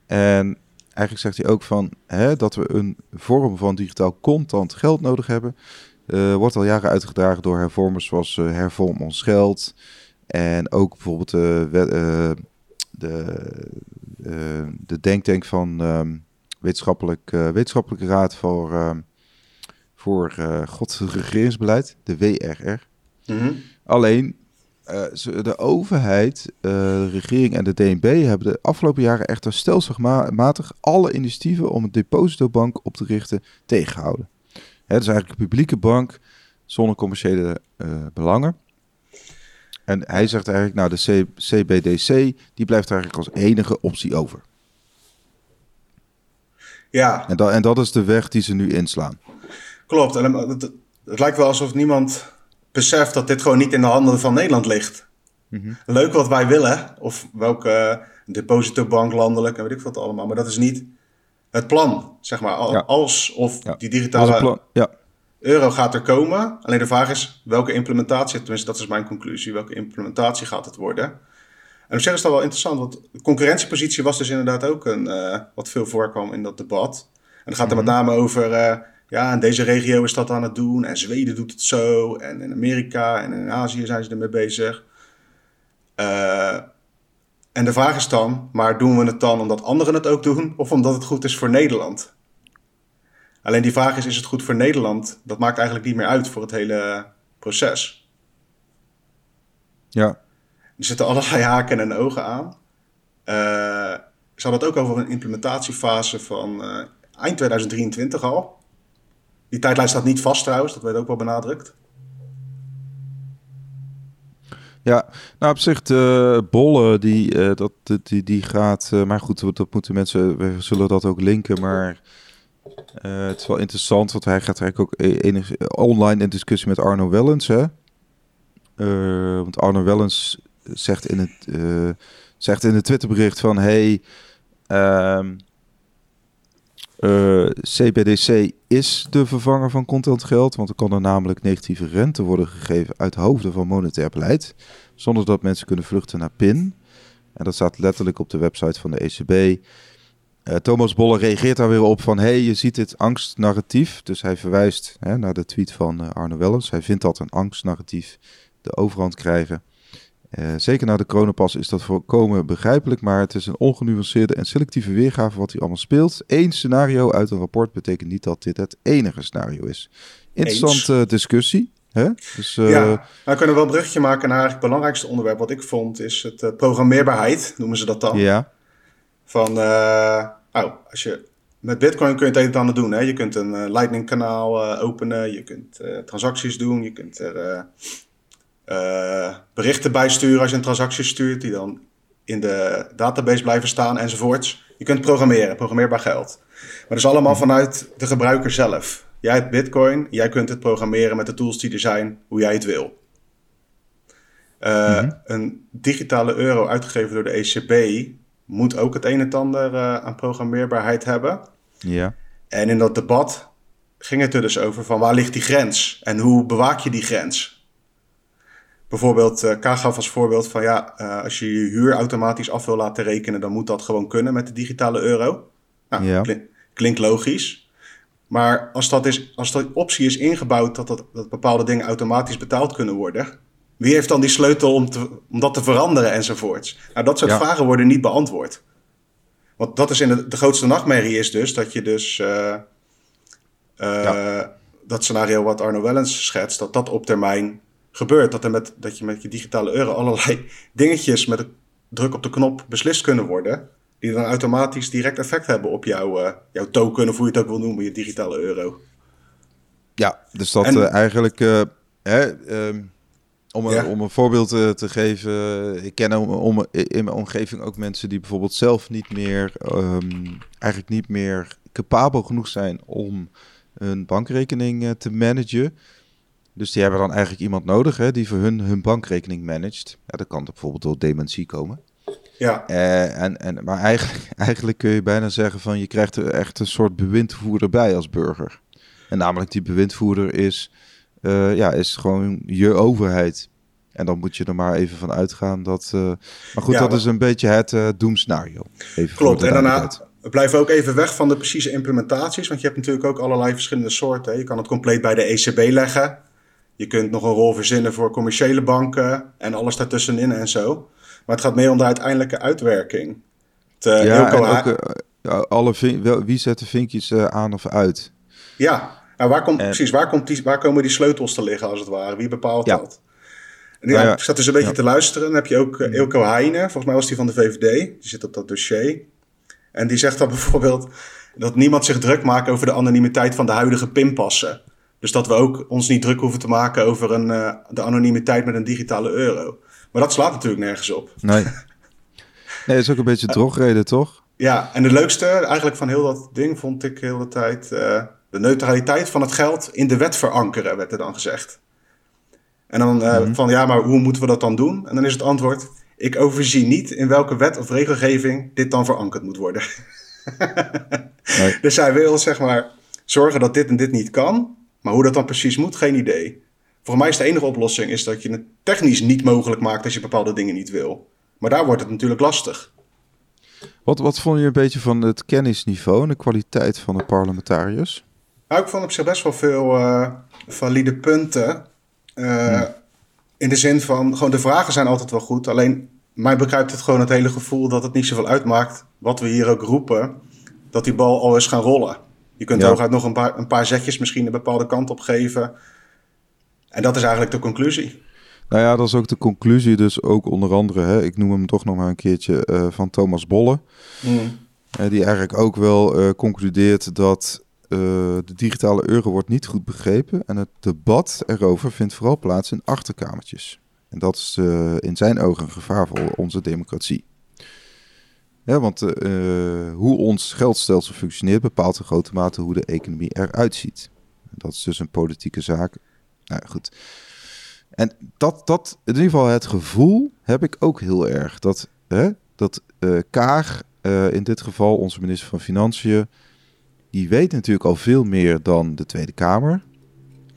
En eigenlijk zegt hij ook van hè, dat we een vorm van digitaal contant geld nodig hebben. eh, wordt al jaren uitgedragen door hervormers zoals eh, Hervorm ons geld. En ook bijvoorbeeld de, eh, de, eh, de denktank van ehm, wetenschappelijk, wetenschappelijke raad voor, ehm, voor eh God, [laughs] regeringsbeleid, de WRR. Mhm. Alleen, eh, de overheid, eh, de regering en de DNB hebben de afgelopen jaren echter stelselmatig alle initiatieven om een depositobank op te richten tegengehouden. Het is eigenlijk een publieke bank zonder commerciële eh, belangen. En hij zegt eigenlijk, nou de C- CBDC, die blijft eigenlijk als enige optie over. Ja, En, dat en dat is de weg die ze nu inslaan. klopt. En het lijkt wel alsof niemand beseft dat dit gewoon niet in de handen van Nederland ligt. Mhm. Leuk wat wij willen, of welke eh, depositobank landelijk en weet ik wat allemaal, maar dat is niet het plan, zeg maar. Al- Ja. Als of Ja. die digitale. Ja, euro gaat er komen. Alleen de vraag is welke implementatie, tenminste dat is mijn conclusie, welke implementatie gaat het worden? En op zich is dat wel interessant, want de concurrentiepositie was dus inderdaad ook een, uh, wat veel voorkwam in dat debat. En dan gaat er met mhm. name over, uh, ja, in deze regio is dat aan het doen en Zweden doet het zo en in Amerika en in Azië zijn ze ermee bezig. Uh, en de vraag is dan, maar doen we het dan omdat anderen het ook doen of omdat het goed is voor Nederland? Alleen die vraag is, is het goed voor Nederland? Dat maakt eigenlijk niet meer uit voor het hele proces. Ja. Er zitten allerlei haken en ogen aan. Uh, ze hadden het ook over een implementatiefase van uh, eind 2023 al. Die tijdlijn staat niet vast trouwens, dat werd ook wel benadrukt. Ja, nou op zich de Bolle, die, uh, dat, die, die gaat... maar goed, dat moeten mensen... We zullen dat ook linken, maar... Uh, het is wel interessant, want hij gaat eigenlijk ook e-, enig, online in discussie met Arno Wellens. Hè? Want Arno Wellens zegt in het, zegt in het Twitterbericht van... Hey, um, CBDC is de vervanger van contantgeld. Want er kan er namelijk negatieve rente worden gegeven uit hoofden van monetair beleid. Zonder dat mensen kunnen vluchten naar PIN. En dat staat letterlijk op de website van de ECB. Uh, Thomas Bolle reageert daar weer op van... hey, je ziet dit angstnarratief. Dus hij verwijst hè, naar de tweet van uh, Arno Wellens. Hij vindt dat een angstnarratief de overhand krijgen. Uh, zeker na de coronapas is dat voorkomen begrijpelijk... maar het is een ongenuanceerde en selectieve weergave wat hier allemaal speelt. Eén scenario uit een rapport betekent niet dat dit het enige scenario is. Interessante discussie. Hè? Dus, ja, we kunnen wel een brugje maken naar het belangrijkste onderwerp... wat ik vond, is het programmeerbaarheid, noemen ze dat dan. Ja. Van Oh, als je, met Bitcoin kun je het een en ander doen. Hè? Je kunt een uh, Lightning kanaal uh, openen, je kunt uh, transacties doen, je kunt er berichten bij sturen als je een transactie stuurt, die dan in de database blijven staan enzovoorts. Je kunt programmeren, programmeerbaar geld. Maar dat is allemaal mhm. vanuit de gebruiker zelf. Jij hebt Bitcoin, jij kunt het programmeren met de tools die er zijn, hoe jij het wil. Uh, Een digitale euro uitgegeven door de ECB moet ook het een en ander uh, aan programmeerbaarheid hebben. Ja. En in dat debat ging het er dus over van waar ligt die grens en hoe bewaak je die grens? Bijvoorbeeld, uh, K gaf als voorbeeld van ja, uh, als je je huur automatisch af wil laten rekenen, dan moet dat gewoon kunnen met de digitale euro. Nou, ja. klinkt logisch. Maar als dat, is, als dat optie is ingebouwd dat, dat, dat bepaalde dingen automatisch betaald kunnen worden, wie heeft dan die sleutel om, te, om dat te veranderen enzovoorts? Nou, dat soort vragen worden niet beantwoord. Want dat is in de, de grootste nachtmerrie is dus dat je dus uh, uh, dat scenario wat Arno Wellens schetst, dat dat op termijn gebeurt. Dat, er met, dat je met je digitale euro allerlei dingetjes met een druk op de knop beslist kunnen worden. Die dan automatisch direct effect hebben op jouw, uh, jouw token, of hoe je het ook wil noemen, je digitale euro. Ja, dus dat en, eigenlijk. Hè, um om een, om een voorbeeld te, geven, ik ken om, om, in mijn omgeving ook mensen die bijvoorbeeld zelf niet meer, um, eigenlijk niet meer capabel genoeg zijn om een bankrekening te managen. Dus die hebben dan eigenlijk iemand nodig hè, die voor hun hun bankrekening managt. Ja, dat kan bijvoorbeeld door dementie komen. Ja. Uh, en, en, maar eigenlijk, [laughs] eigenlijk kun je bijna zeggen van je krijgt er echt een soort bewindvoerder bij als burger. En namelijk die bewindvoerder is uh, ja, is gewoon je overheid. En dan moet je er maar even van uitgaan dat. Uh, maar goed, dat is een beetje het doemscenario. Klopt. En daarna blijf ook even weg van de precieze implementaties. Want je hebt natuurlijk ook allerlei verschillende soorten. Je kan het compleet bij de ECB leggen. Je kunt nog een rol verzinnen voor commerciële banken en alles daartussenin en zo. Maar het gaat meer om de uiteindelijke uitwerking. Te ja, en ook, alle wie zet de vinkjes aan of uit? Ja, nou, waar komt, precies, waar, komt die, waar komen die sleutels te liggen als het ware? Wie bepaalt dat? En ja, ik zat dus een beetje te luisteren. Dan heb je ook uh, Ilko Heijnen, volgens mij was die van de VVD. Die zit op dat dossier. En die zegt dan [laughs] bijvoorbeeld dat niemand zich druk maakt over de anonimiteit van de huidige pinpassen. Dus dat we ook ons niet druk hoeven te maken over een, uh, de anonimiteit met een digitale euro. Maar dat slaat natuurlijk nergens op. Nee. [laughs] Nee, dat is ook een beetje drogreden, toch? Ja, en de leukste eigenlijk van heel dat ding vond ik heel de tijd... Uh, de neutraliteit van het geld in de wet verankeren, werd er dan gezegd. En dan uh, mm van ja, maar hoe moeten we dat dan doen? En dan is het antwoord: ik overzie niet in welke wet of regelgeving dit dan verankerd moet worden. [laughs] nee. Dus zij wil zeg maar zorgen dat dit en dit niet kan. Maar hoe dat dan precies moet, geen idee. Voor mij is de enige oplossing is dat je het technisch niet mogelijk maakt als je bepaalde dingen niet wil. Maar daar wordt het natuurlijk lastig. Wat, wat vond je een beetje van het kennisniveau en de kwaliteit van de parlementariërs? Nou, ik vond op zich best wel veel uh, valide punten. Uh, In de zin van, gewoon de vragen zijn altijd wel goed. Alleen mij begrijpt het gewoon het hele gevoel dat het niet zoveel uitmaakt. Wat we hier ook roepen, dat die bal al eens gaan rollen. Je kunt ja. hooguit nog een paar, een paar zetjes misschien een bepaalde kant op geven. En dat is eigenlijk de conclusie. Nou ja, dat is ook de conclusie. Dus ook onder andere, hè, ik noem hem toch nog maar een keertje, uh, van Thomas Bolle. Mm. Uh, die eigenlijk ook wel uh, concludeert dat de digitale euro wordt niet goed begrepen. En het debat erover vindt vooral plaats in achterkamertjes. En dat is in zijn ogen een gevaar voor onze democratie. Ja, want hoe ons geldstelsel functioneert bepaalt in grote mate hoe de economie eruit ziet. Dat is dus een politieke zaak. Nou goed. En dat, dat, in ieder geval het gevoel heb ik ook heel erg. Dat, hè, dat uh, Kaag, uh, in dit geval onze minister van Financiën, die weet natuurlijk al veel meer dan de Tweede Kamer.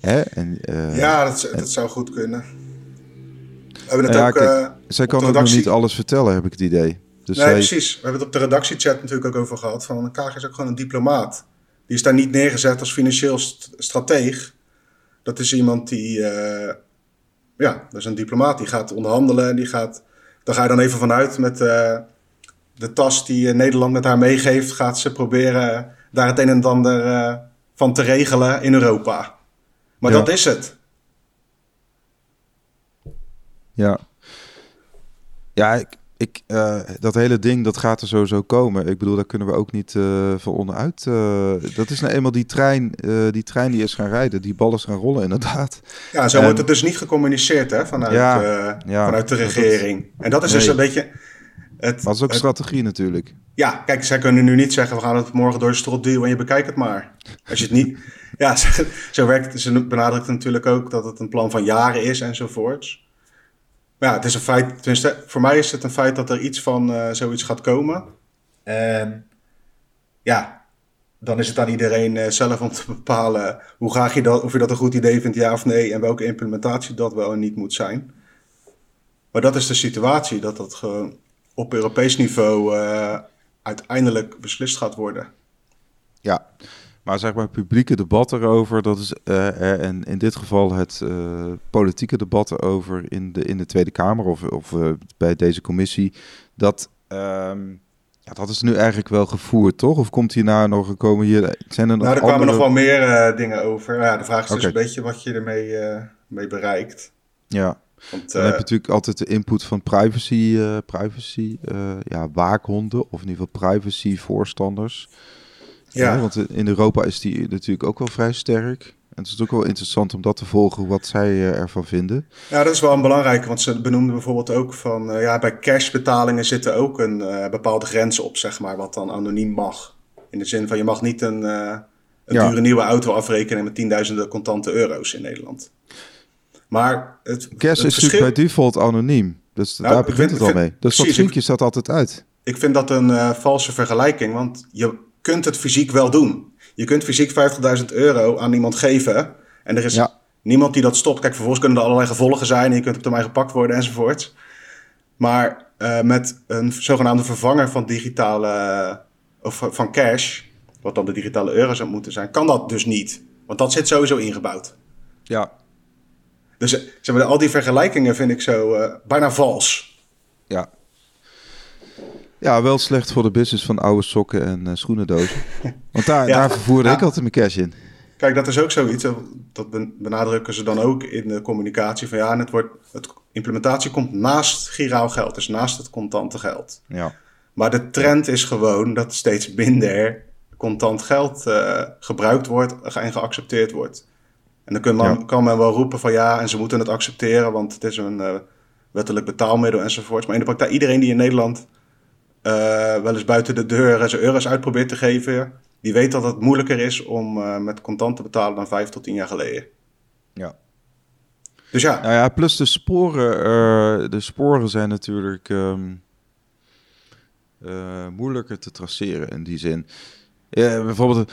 Hè? En, ja, dat, en, dat zou goed kunnen. We hebben het ja, ook, kijk, zij kan ook nog niet alles vertellen, heb ik het idee. Dus nee, zij... precies. We hebben het op de redactiechat natuurlijk ook over gehad. Van Kaag is ook gewoon een diplomaat. Die is daar niet neergezet als financieel st strateeg. Dat is iemand die ja, dat is een diplomaat die gaat onderhandelen. En die gaat, daar ga je dan even vanuit met uh, de tas die Nederland met haar meegeeft. Gaat ze proberen daar het een en ander uh, van te regelen in Europa. Maar ja. dat is het. Ja. Ja, ik, ik, uh, dat hele ding, dat gaat er sowieso komen. Ik bedoel, daar kunnen we ook niet uh, van onderuit. Uh, dat is nou eenmaal die trein, die trein die is gaan rijden. Die ballen is gaan rollen, inderdaad. Ja, zo en... wordt het dus niet gecommuniceerd hè, vanuit, ja, ja, vanuit de regering. Dat, en dat is nee. dus een beetje... Het, dat is ook het, strategie natuurlijk. Ja, kijk, zij kunnen nu niet zeggen... we gaan het morgen door de strot duwen en je bekijkt het maar. Als je het niet... [laughs] ja, [laughs] zo werkt het. Ze benadrukt natuurlijk ook dat het een plan van jaren is enzovoorts. Ja, het is een feit, tenminste, voor mij is het een feit dat er iets van uh, zoiets gaat komen. En ja, dan is het aan iedereen uh, zelf om te bepalen hoe graag je dat, of je dat een goed idee vindt, ja of nee, en welke implementatie dat wel en niet moet zijn. Maar dat is de situatie, dat dat gewoon op Europees niveau uh, uiteindelijk beslist gaat worden. Ja, maar zeg maar, het publieke debat erover, dat is, uh, en in dit geval het uh, politieke debat erover in de, in de Tweede Kamer of, of uh, bij deze commissie, dat, um, ja, dat is nu eigenlijk wel gevoerd, toch? Of komt hierna nog, gekomen hier, zijn er nog Nou, er kwamen nog wel meer dingen over. Ja, de vraag is okay. dus een beetje wat je ermee mee bereikt. Ja. Want, dan heb je natuurlijk altijd de input van privacy, privacy ja, waakhonden, of in ieder geval privacy voorstanders. Ja. ja. want in Europa is die natuurlijk ook wel vrij sterk. En het is ook wel interessant om dat te volgen, wat zij uh, ervan vinden. Ja, dat is wel een belangrijke, want ze benoemden bijvoorbeeld ook van... Uh, ja, bij cashbetalingen zitten ook een uh, bepaalde grens op, zeg maar, wat dan anoniem mag. In de zin van, je mag niet een, een ja. dure nieuwe auto afrekenen met tienduizenden contante euro's in Nederland. Maar het, Cash het is verschil... natuurlijk bij default anoniem. Dus nou, daar begint het al mee. Dus dat vinkje staat altijd uit. Ik vind dat een valse vergelijking, want je kunt het fysiek wel doen. Je kunt fysiek 50.000 euro aan iemand geven. En er is ja. niemand die dat stopt. Kijk, vervolgens kunnen er allerlei gevolgen zijn. En je kunt op termijn gepakt worden enzovoort. Maar uh, met een zogenaamde vervanger van digitale... of van cash, wat dan de digitale euro zou moeten zijn... kan dat dus niet. Want dat zit sowieso ingebouwd. Ja. Dus zeg maar, al die vergelijkingen vind ik zo uh, bijna vals. Ja, ja, wel slecht voor de business van oude sokken en uh, schoenendozen. [laughs] Want daar, ja. daar vervoerde ja. ik altijd mijn cash in. Kijk, dat is ook zoiets. Dat benadrukken ze dan ook in de communicatie. Van ja, het wordt, het, implementatie komt naast giraal geld. Dus naast het contante geld. Ja. Maar de trend is gewoon dat steeds minder contant geld uh, gebruikt wordt en geaccepteerd wordt. En dan ja. kan men wel roepen van ja, en ze moeten het accepteren, want het is een uh, wettelijk betaalmiddel enzovoort. Maar in de praktijk, iedereen die in Nederland uh, wel eens buiten de deur zijn euro's uit probeert te geven, die weet dat het moeilijker is om uh, met contant te betalen dan vijf tot tien jaar geleden. Ja. Dus ja. Nou ja, plus de sporen, uh, de sporen zijn natuurlijk um, moeilijker te traceren in die zin. Ja, bijvoorbeeld.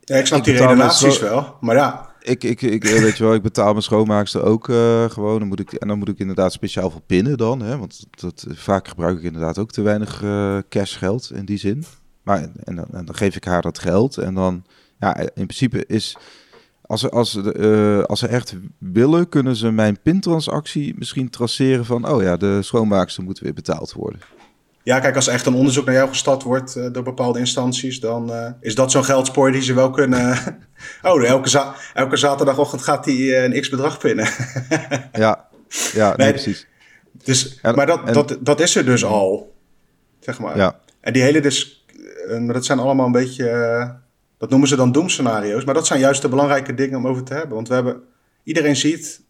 Ja, ik snap ik die redenaties wel, maar ja. Ik, ik, ik, eh, weet je wel, ik betaal mijn schoonmaakster ook uh, gewoon. Dan moet ik, en dan moet ik inderdaad speciaal voor pinnen dan. Hè, want dat, vaak gebruik ik inderdaad ook te weinig uh, cashgeld in die zin. Maar en dan, dan, geef ik haar dat geld. En dan, ja, in principe is... Als ze, als, als ze echt willen, kunnen ze mijn pintransactie misschien traceren van... Oh ja, de schoonmaakster moet weer betaald worden. Ja, kijk, als er echt een onderzoek naar jou gestart wordt uh, door bepaalde instanties, dan uh, is dat zo'n geldspoor die ze wel kunnen. [laughs] oh, elke, za elke zaterdagochtend gaat hij een x bedrag pinnen. [laughs] ja, ja nee, precies. Dus, maar dat, dat, dat is er dus al, zeg maar. Ja. En die hele, dus, dat zijn allemaal een beetje, dat noemen ze dan doemscenario's, maar dat zijn juist de belangrijke dingen om over te hebben. Want we hebben, iedereen ziet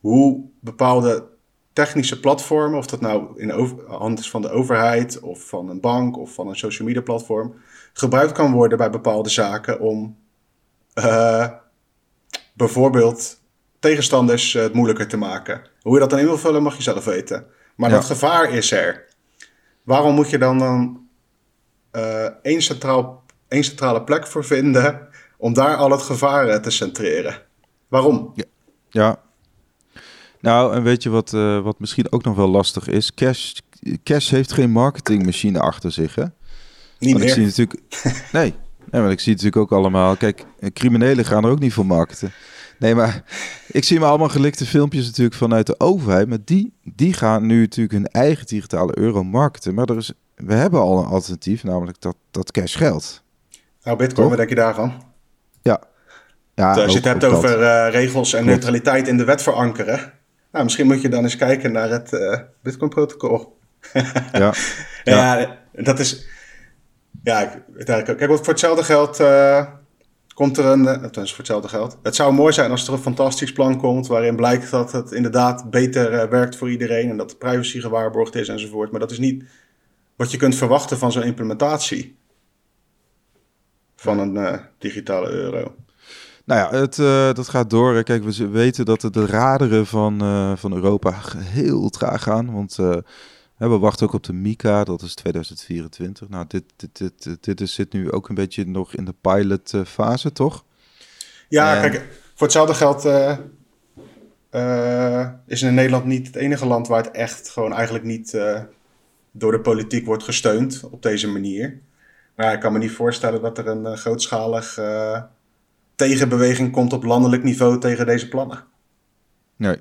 hoe bepaalde technische platformen, of dat nou in de hand is van de overheid of van een bank of van een social media platform, gebruikt kan worden bij bepaalde zaken om uh, bijvoorbeeld tegenstanders het moeilijker te maken. Hoe je dat dan in wil vullen mag je zelf weten. Maar dat gevaar is er. Waarom moet je dan, dan uh, één, centraal, één centrale plek voor vinden om daar al het gevaar te centreren? Waarom? Ja, ja nou, en weet je wat, uh, wat misschien ook nog wel lastig is? Cash, Cash heeft geen marketingmachine achter zich, hè? Niet want meer. Ik zie natuurlijk... [laughs] nee, nee, maar ik zie natuurlijk ook allemaal... Kijk, criminelen gaan er ook niet voor marketen. Nee, maar ik zie me allemaal gelikte filmpjes natuurlijk vanuit de overheid. Maar die, die gaan nu natuurlijk hun eigen digitale euro marketen. Maar er is, we hebben al een alternatief, namelijk dat, dat cash geld. Nou, bitcoin, wat denk je daarvan? Ja. ja dus als je het hebt over uh, regels en neutraliteit in de wet verankeren... Nou, misschien moet je dan eens kijken naar het uh, Bitcoin-protocol. [laughs] ja. ja. dat is. Ja, kijk, wat voor hetzelfde geld uh, komt er een. Uh, voor hetzelfde geld. Het zou mooi zijn als er een fantastisch plan komt. waarin blijkt dat het inderdaad beter werkt voor iedereen. en dat de privacy gewaarborgd is enzovoort. Maar dat is niet wat je kunt verwachten van zo'n implementatie. van een digitale euro. Nou ja, het, uh, dat gaat door. Kijk, we weten dat de raderen van, uh, van Europa heel traag gaan. Want uh, we wachten ook op de MICA, dat is 2024. Nou, dit, dit, dit, dit is, zit nu ook een beetje nog in de pilotfase, toch? Ja, en... kijk, voor hetzelfde geld is in Nederland niet het enige land waar het echt gewoon eigenlijk niet door de politiek wordt gesteund op deze manier. Maar ik kan me niet voorstellen dat er een grootschalig tegenbeweging komt op landelijk niveau tegen deze plannen. Nee.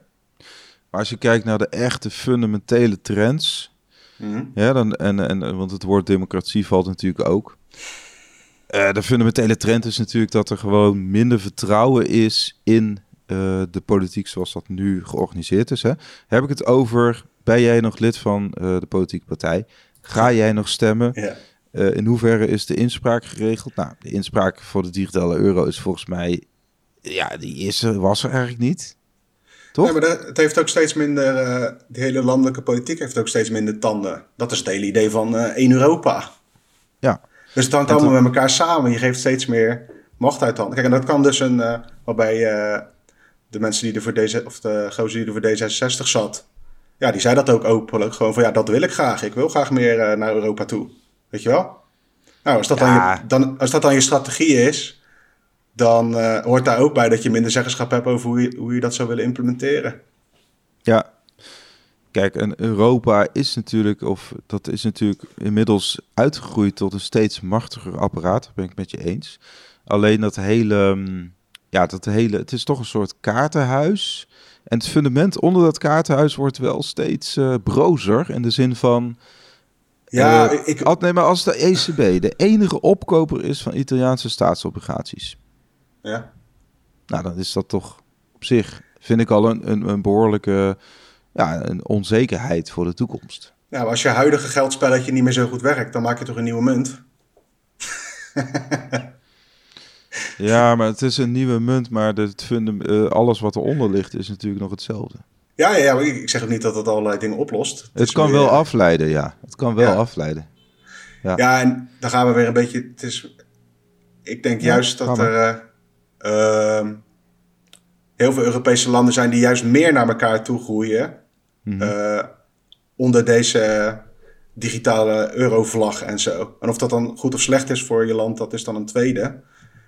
Maar als je kijkt naar de echte fundamentele trends, mm ja, dan, en, en, want het woord democratie valt natuurlijk ook. Uh, de fundamentele trend is natuurlijk dat er gewoon minder vertrouwen is in uh, de politiek zoals dat nu georganiseerd is. Hè. Heb ik het over, ben jij nog lid van uh, de politieke partij? Ga jij nog stemmen? Ja. Uh, in hoeverre is de inspraak geregeld? Nou, de inspraak voor de digitale euro is volgens mij, ja, die is er, was er eigenlijk niet. Toch? Nee, maar het heeft ook steeds minder, uh, de hele landelijke politiek heeft ook steeds minder tanden. Dat is het hele idee van uh, één Europa. Ja. Dus het hangt allemaal met elkaar samen. Je geeft steeds meer macht uit handen. Kijk, en dat kan dus een, waarbij de mensen die er voor deze, of de gozer die er voor D66 zat, ja, die zei dat ook openlijk. Gewoon van ja, dat wil ik graag. Ik wil graag meer naar Europa toe. Weet je wel? Nou, als dat, dan, je, dan, als dat dan je strategie is, dan uh, hoort daar ook bij dat je minder zeggenschap hebt over hoe je, hoe je dat zou willen implementeren. Ja, kijk, en Europa is natuurlijk, of dat is natuurlijk inmiddels uitgegroeid tot een steeds machtiger apparaat. Dat ben ik met je eens. Alleen dat hele, mm, ja, dat hele, het is toch een soort kaartenhuis. En het fundament onder dat kaartenhuis wordt wel steeds uh, brozer. In de zin van, ja, uh, ik... Nee, maar als de ECB de enige opkoper is van Italiaanse staatsobligaties. Ja. Nou, dan is dat toch op zich, vind ik al een, een, een behoorlijke ja, een onzekerheid voor de toekomst. Ja, maar als je huidige geldspelletje niet meer zo goed werkt, dan maak je toch een nieuwe munt? [laughs] ja, maar het is een nieuwe munt, maar het uh, alles wat eronder ligt is natuurlijk nog hetzelfde. Ja, ja, ik zeg ook niet dat het allerlei dingen oplost. Het, kan wel afleiden, ja. Het kan wel afleiden. Ja. ja, en dan gaan we weer een beetje... Het is, ik denk juist dat er uh, heel veel Europese landen zijn... die juist meer naar elkaar toe groeien... Mm -hmm. onder deze digitale eurovlag en zo. En of dat dan goed of slecht is voor je land, dat is dan een tweede.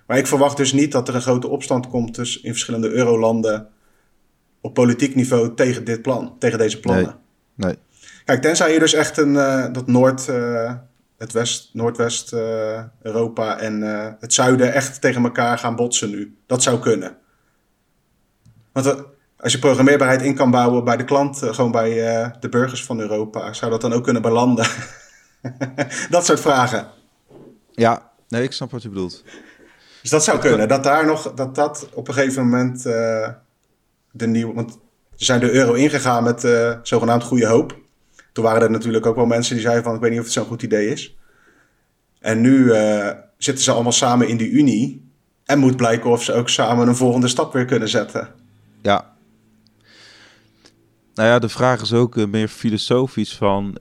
Maar ik verwacht dus niet dat er een grote opstand komt dus in verschillende eurolanden op politiek niveau tegen dit plan, tegen deze plannen. Nee. nee. Kijk, tenzij je dus echt een, uh, dat Noord, uh, het West, Noordwest uh, Europa en het Zuiden echt tegen elkaar gaan botsen nu. Dat zou kunnen. Want als je programmeerbaarheid in kan bouwen bij de klant, gewoon bij de burgers van Europa, zou dat dan ook kunnen belanden? [laughs] dat soort vragen. Ja, nee, ik snap wat je bedoelt. Dus dat zou kunnen. Dat daar nog, dat dat op een gegeven moment de nieuwe. Want ze zijn de euro ingegaan met uh, zogenaamd goede hoop. Toen waren er natuurlijk ook wel mensen die zeiden van ik weet niet of het zo'n goed idee is. En nu uh, zitten ze allemaal samen in die Unie. En moet blijken of ze ook samen een volgende stap weer kunnen zetten. Ja. Nou ja, de vraag is ook uh, meer filosofisch van...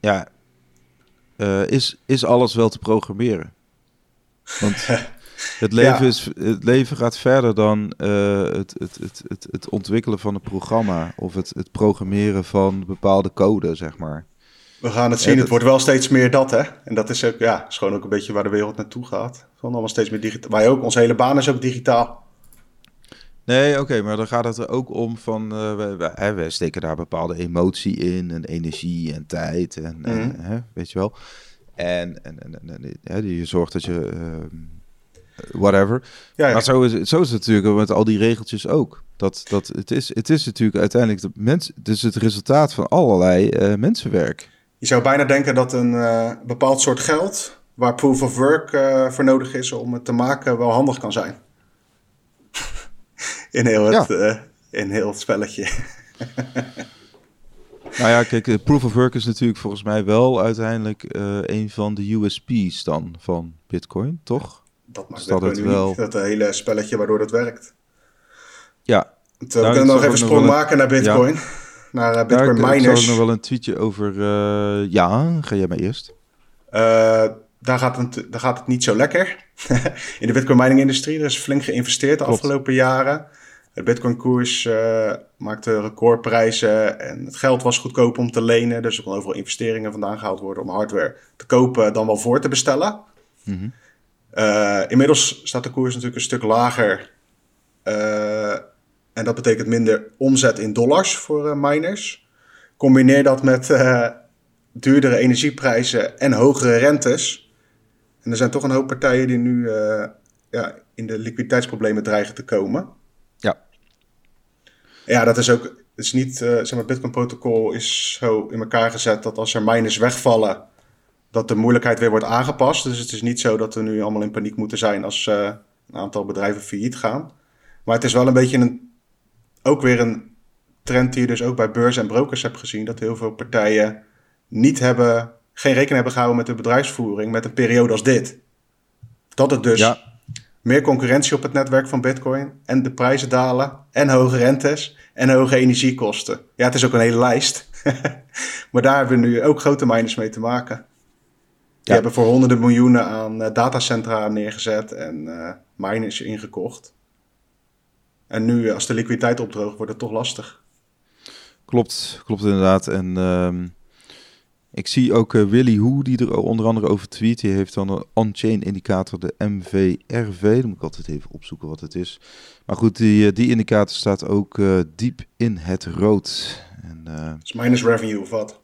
ja, is, is alles wel te programmeren? Want [laughs] Het leven, is, het leven gaat verder dan uh, het, het, het, het, het ontwikkelen van een programma of het, het programmeren van bepaalde code, zeg maar. We gaan het zien. het, wordt wel steeds meer dat, hè? En dat is ook, ja, is gewoon ook een beetje waar de wereld naartoe gaat. Van allemaal steeds meer digitaal. Wij ook, onze hele baan is ook digitaal. Nee, oké, maar dan gaat het er ook om van, uh, we, steken daar bepaalde emotie in en energie en tijd en, mm -hmm. en hè, weet je wel. En, en, en, en, en je zorgt dat je... Uh, whatever. Ja, ja. Maar zo is, het, zo is het natuurlijk met al die regeltjes ook. Dat, dat het, is, het is natuurlijk uiteindelijk de mens, het is het resultaat van allerlei uh, mensenwerk. Je zou bijna denken dat een uh, bepaald soort geld, waar proof of work uh, voor nodig is om het te maken, wel handig kan zijn. [laughs] in, heel het, ja. in heel het spelletje. [laughs] nou ja, kijk, proof of work is natuurlijk volgens mij wel uiteindelijk een van de USP's dan van Bitcoin, toch? Dat maakt dat het wel... Dat hele spelletje waardoor dat werkt. Ja. we nou, kunnen nog even een sprong maken naar Bitcoin. [laughs] Naar uh, Bitcoin daar, miners. Ik nog wel een tweetje over... Uh, ja, ga jij maar eerst. Uh, daar, gaat het, daar gaat het niet zo lekker. [laughs] In de Bitcoin mining industrie. Er is flink geïnvesteerd de Klopt. afgelopen jaren. De Bitcoin koers maakte recordprijzen. En het geld was goedkoop om te lenen. Dus er kon overal investeringen vandaan gehaald worden om hardware te kopen dan wel voor te bestellen. Mm -hmm. Uh, inmiddels staat de koers natuurlijk een stuk lager. Uh, en dat betekent minder omzet in dollars voor uh, miners. Combineer dat met duurdere energieprijzen en hogere rentes. En er zijn toch een hoop partijen die nu ja, in de liquiditeitsproblemen dreigen te komen. Ja. Ja, dat is ook. Het is niet, zeg maar, het Bitcoin-protocol is zo in elkaar gezet dat als er miners wegvallen dat de moeilijkheid weer wordt aangepast. Dus het is niet zo dat we nu allemaal in paniek moeten zijn als uh, een aantal bedrijven failliet gaan. Maar het is wel een beetje een, ook weer een trend die je dus ook bij beurs en brokers hebt gezien. Dat heel veel partijen niet hebben, geen rekening hebben gehouden met de bedrijfsvoering met een periode als dit. Dat het dus ja. meer concurrentie op het netwerk van Bitcoin en de prijzen dalen en hoge rentes en hoge energiekosten. Ja, het is ook een hele lijst. [laughs] maar daar hebben we nu ook grote miners mee te maken. Die hebben voor honderden miljoenen aan uh, datacentra neergezet en uh, miners ingekocht. En nu, als de liquiditeit opdroogt, wordt het toch lastig. Klopt, klopt inderdaad. En um, ik zie ook uh, Willy Hoe, die er onder andere over tweet. Die heeft dan een on-chain indicator, de MVRV. Dan moet ik altijd even opzoeken wat het is. Maar goed, die, die indicator staat ook diep in het rood. En, is minus revenue of wat?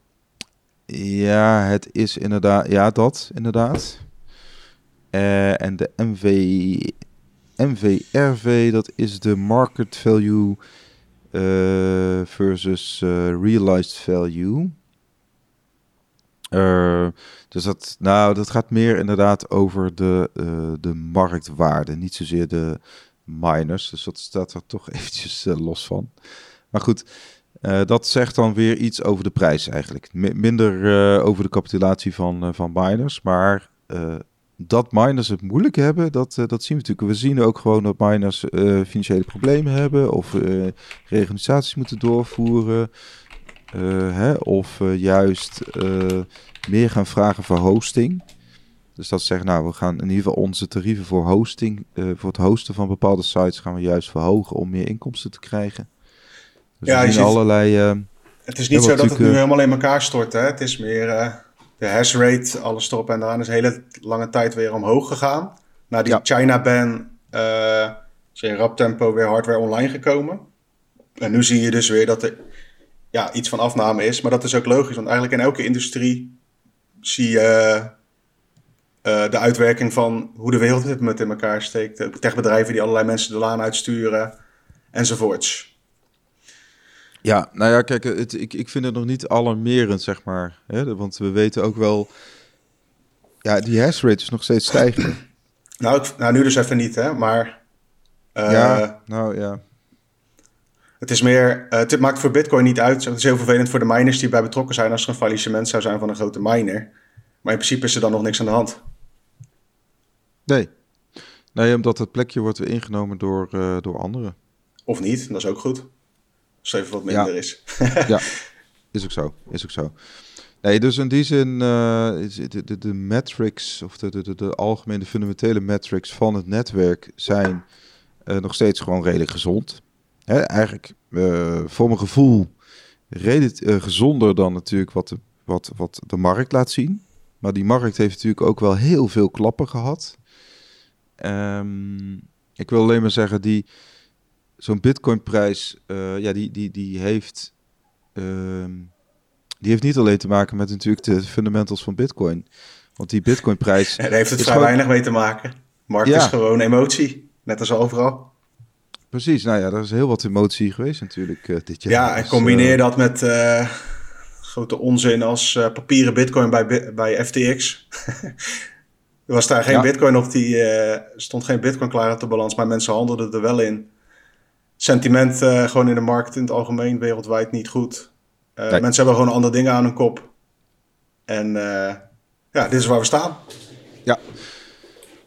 Ja, het is inderdaad, ja, dat inderdaad. Uh, en de MV, MVRV, dat is de market value uh, versus uh, realized value. dus dat, nou, dat gaat meer inderdaad over de, de marktwaarde, niet zozeer de miners. Dus dat staat er toch [laughs] eventjes los van. Maar goed, uh, dat zegt dan weer iets over de prijs eigenlijk. Minder uh, over de capitulatie van, uh, van miners. Maar dat miners het moeilijk hebben, dat, dat zien we natuurlijk. We zien ook gewoon dat miners financiële problemen hebben. Of reorganisaties moeten doorvoeren. Hè, of juist meer gaan vragen voor hosting. Dus dat zegt, nou, we gaan in ieder geval onze tarieven voor hosting, voor het hosten van bepaalde sites, gaan we juist verhogen om meer inkomsten te krijgen. Dus ja, je ziet, allerlei... Uh, het is niet zo dat het nu helemaal in elkaar stort. Hè? Het is meer uh, de hash rate, alles erop en eraan is een hele lange tijd weer omhoog gegaan. Na die Ja. China-ban eh is in rap tempo weer hardware online gekomen. En nu zie je dus weer dat er ja, iets van afname is. Maar dat is ook logisch, want eigenlijk in elke industrie zie je eh, de uitwerking van hoe de wereld dit moment in elkaar steekt. Techbedrijven die allerlei mensen de laan uitsturen enzovoorts. Ja, nou ja, kijk, het, ik, ik vind het nog niet alarmerend, zeg maar. Hè? Want we weten ook wel... Ja, die hash rate is nog steeds stijgend. [clears throat] Nou, ik- nou nu dus even niet, hè, maar eh, ja, nou ja. het is meer, eh, het maakt voor Bitcoin niet uit. Het is heel vervelend voor de miners die bij betrokken zijn als er een faillissement zou zijn van een grote miner. Maar in principe is er dan nog niks aan de hand. Nee. Nee, omdat het plekje wordt weer ingenomen door, eh, door anderen. Of niet, dat is ook goed. Als het even wat minder Ja. is. ja, [laughs] is ook zo. Is ook zo. Nee, dus in die zin uh, is de, de, de metrics of de, de, de algemene fundamentele metrics van het netwerk zijn uh, nog steeds gewoon redelijk gezond. Hè, eigenlijk uh, voor mijn gevoel redelijk gezonder dan natuurlijk wat de, wat, wat de markt laat zien. Maar die markt heeft natuurlijk ook wel heel veel klappen gehad. Um, ik wil alleen maar zeggen, die zo'n Bitcoin-prijs, uh, ja, die, die, die heeft. Uh, die heeft niet alleen te maken met natuurlijk de fundamentals van Bitcoin. Want die Bitcoin-prijs. [laughs] Daar heeft het vrij gewoon... weinig mee te maken. Markt ja. is gewoon emotie, net als overal. Precies, nou ja, er is heel wat emotie geweest natuurlijk uh, dit jaar. Ja, en combineer dat met uh, grote onzin als uh, papieren Bitcoin bij, bij FTX. [laughs] er was daar geen ja. Bitcoin op, die eh, stond geen Bitcoin klaar op de balans, maar mensen handelden er wel in. Sentiment uh, gewoon in de markt in het algemeen wereldwijd niet goed. Uh, nee. Mensen hebben gewoon andere dingen aan hun kop. En uh, ja, dit is waar we staan. Ja.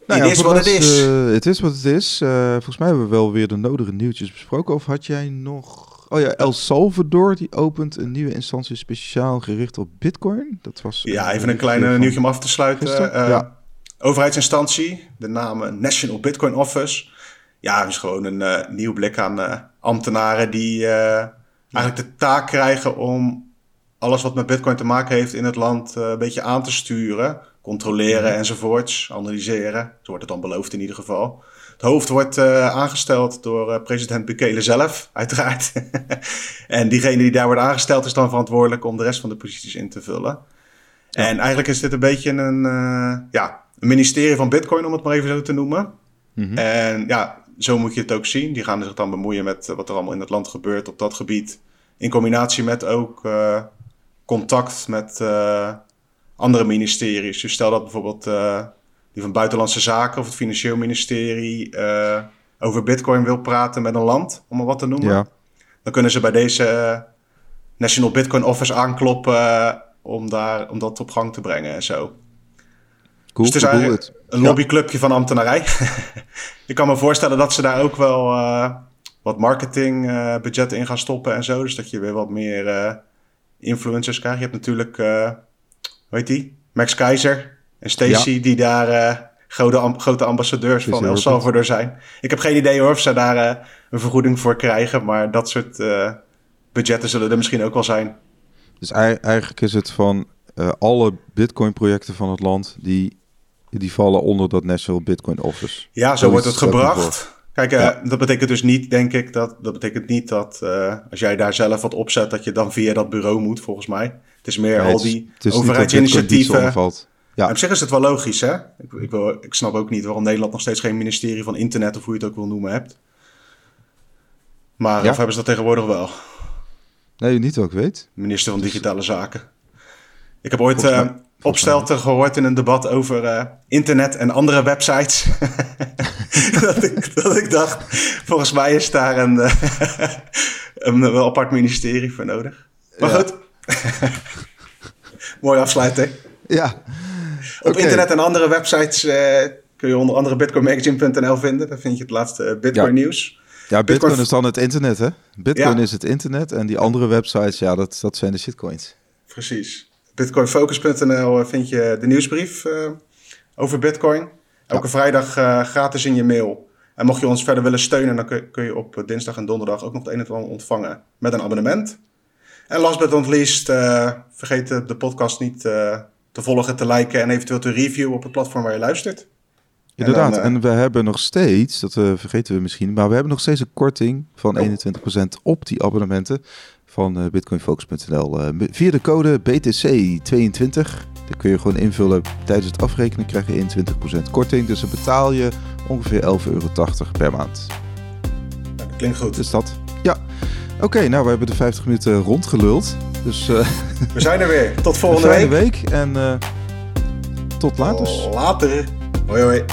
Nou ja, is wat het is. het is wat het is. Volgens mij hebben we wel weer de nodige nieuwtjes besproken. Of had jij nog... Oh ja, El Salvador die opent een nieuwe instantie speciaal gericht op Bitcoin. Dat was... Ja, even een klein nieuwtje om af te sluiten. ja. Overheidsinstantie, de naam National Bitcoin Office. Ja, het is gewoon een uh, nieuw blik aan uh, ambtenaren die uh, eigenlijk de taak krijgen om alles wat met Bitcoin te maken heeft in het land een beetje aan te sturen. Controleren ja. enzovoorts, analyseren. Zo wordt het dan beloofd in ieder geval. Het hoofd wordt aangesteld door president Bukele zelf, [laughs] uiteraard. en diegene die daar wordt aangesteld is dan verantwoordelijk om de rest van de posities in te vullen. Ja. En eigenlijk is dit een beetje een, ja, een ministerie van Bitcoin, om het maar even zo te noemen. Mm -hmm. En ja, zo moet je het ook zien. Die gaan zich dan bemoeien met wat er allemaal in het land gebeurt op dat gebied. In combinatie met ook uh, contact met uh, andere ministeries. Dus stel dat bijvoorbeeld uh, die van Buitenlandse Zaken of het Financieel Ministerie over Bitcoin wil praten met een land, om maar wat te noemen. Ja. Dan kunnen ze bij deze National Bitcoin Office aankloppen om, daar, om dat op gang te brengen en zo. Cool, dus het is eigenlijk een lobbyclubje van ambtenarij. [laughs] ik kan me voorstellen dat ze daar ook wel uh, wat marketingbudgetten uh, in gaan stoppen en zo. Dus dat je weer wat meer uh, influencers krijgt. Je hebt natuurlijk, hoe heet die? Max Keizer en Stacy, ja. die daar grote, amb grote ambassadeurs van El Salvador zijn. Ik heb geen idee hoor of ze daar een vergoeding voor krijgen. Maar dat soort budgetten zullen er misschien ook wel zijn. Dus eigenlijk is het van alle Bitcoin-projecten van het land die die vallen onder dat National Bitcoin Office. Ja, zo, wordt het gebracht. Kijk, uh, ja. dat betekent dus niet, denk ik, dat, dat betekent niet dat uh, als jij daar zelf wat opzet, dat je dan via dat bureau moet, volgens mij. Het is meer nee, al die overheidsinitiatieven. Ja. op zich is het wel logisch, hè? Ik, ik, wil, ik snap ook niet waarom Nederland nog steeds geen ministerie van internet, of hoe je het ook wil noemen, hebt. Maar ja. of hebben ze dat tegenwoordig wel? Nee, niet wat ik weet. Minister van Digitale Zaken. Ik heb ooit uh, opstelten gehoord in een debat over uh, internet en andere websites. [laughs] dat, ik, dat ik dacht, volgens mij is daar een, uh, [laughs] een apart ministerie voor nodig. Maar ja. goed. [laughs] Mooie afsluiting. Ja. Op okay. internet en andere websites uh, kun je onder andere bitcoinmagazine.nl vinden. Daar vind je het laatste Bitcoin ja. nieuws. Ja, Bitcoin, Bitcoin, is dan het internet, hè? Bitcoin ja. is het internet en die andere websites, ja, dat, dat zijn de shitcoins. Precies. Bitcoinfocus.nl vind je de nieuwsbrief uh, over Bitcoin. Elke ja. vrijdag uh, gratis in je mail. En mocht je ons verder willen steunen, dan kun, je op dinsdag en donderdag ook nog het een en ander ontvangen met een abonnement. En last but not least, uh, vergeet de, de podcast niet te volgen, te liken en eventueel te reviewen op het platform waar je luistert. Inderdaad, en, dan, eh, we hebben nog steeds, dat eh, vergeten we misschien, maar we hebben nog steeds een korting van Oh. 21% op die abonnementen van eh, bitcoinfocus.nl. Eh, via de code BTC22, die kun je gewoon invullen tijdens het afrekenen, krijg je 21% korting. Dus dan betaal je ongeveer 11,80 euro per maand. dat klinkt goed. Dus dat, ja. Oké, nou we hebben de 50 minuten rondgeluld. Dus eh [laughs] We zijn er weer. Tot volgende week. week en eh, tot later. Later. Hoi hoi.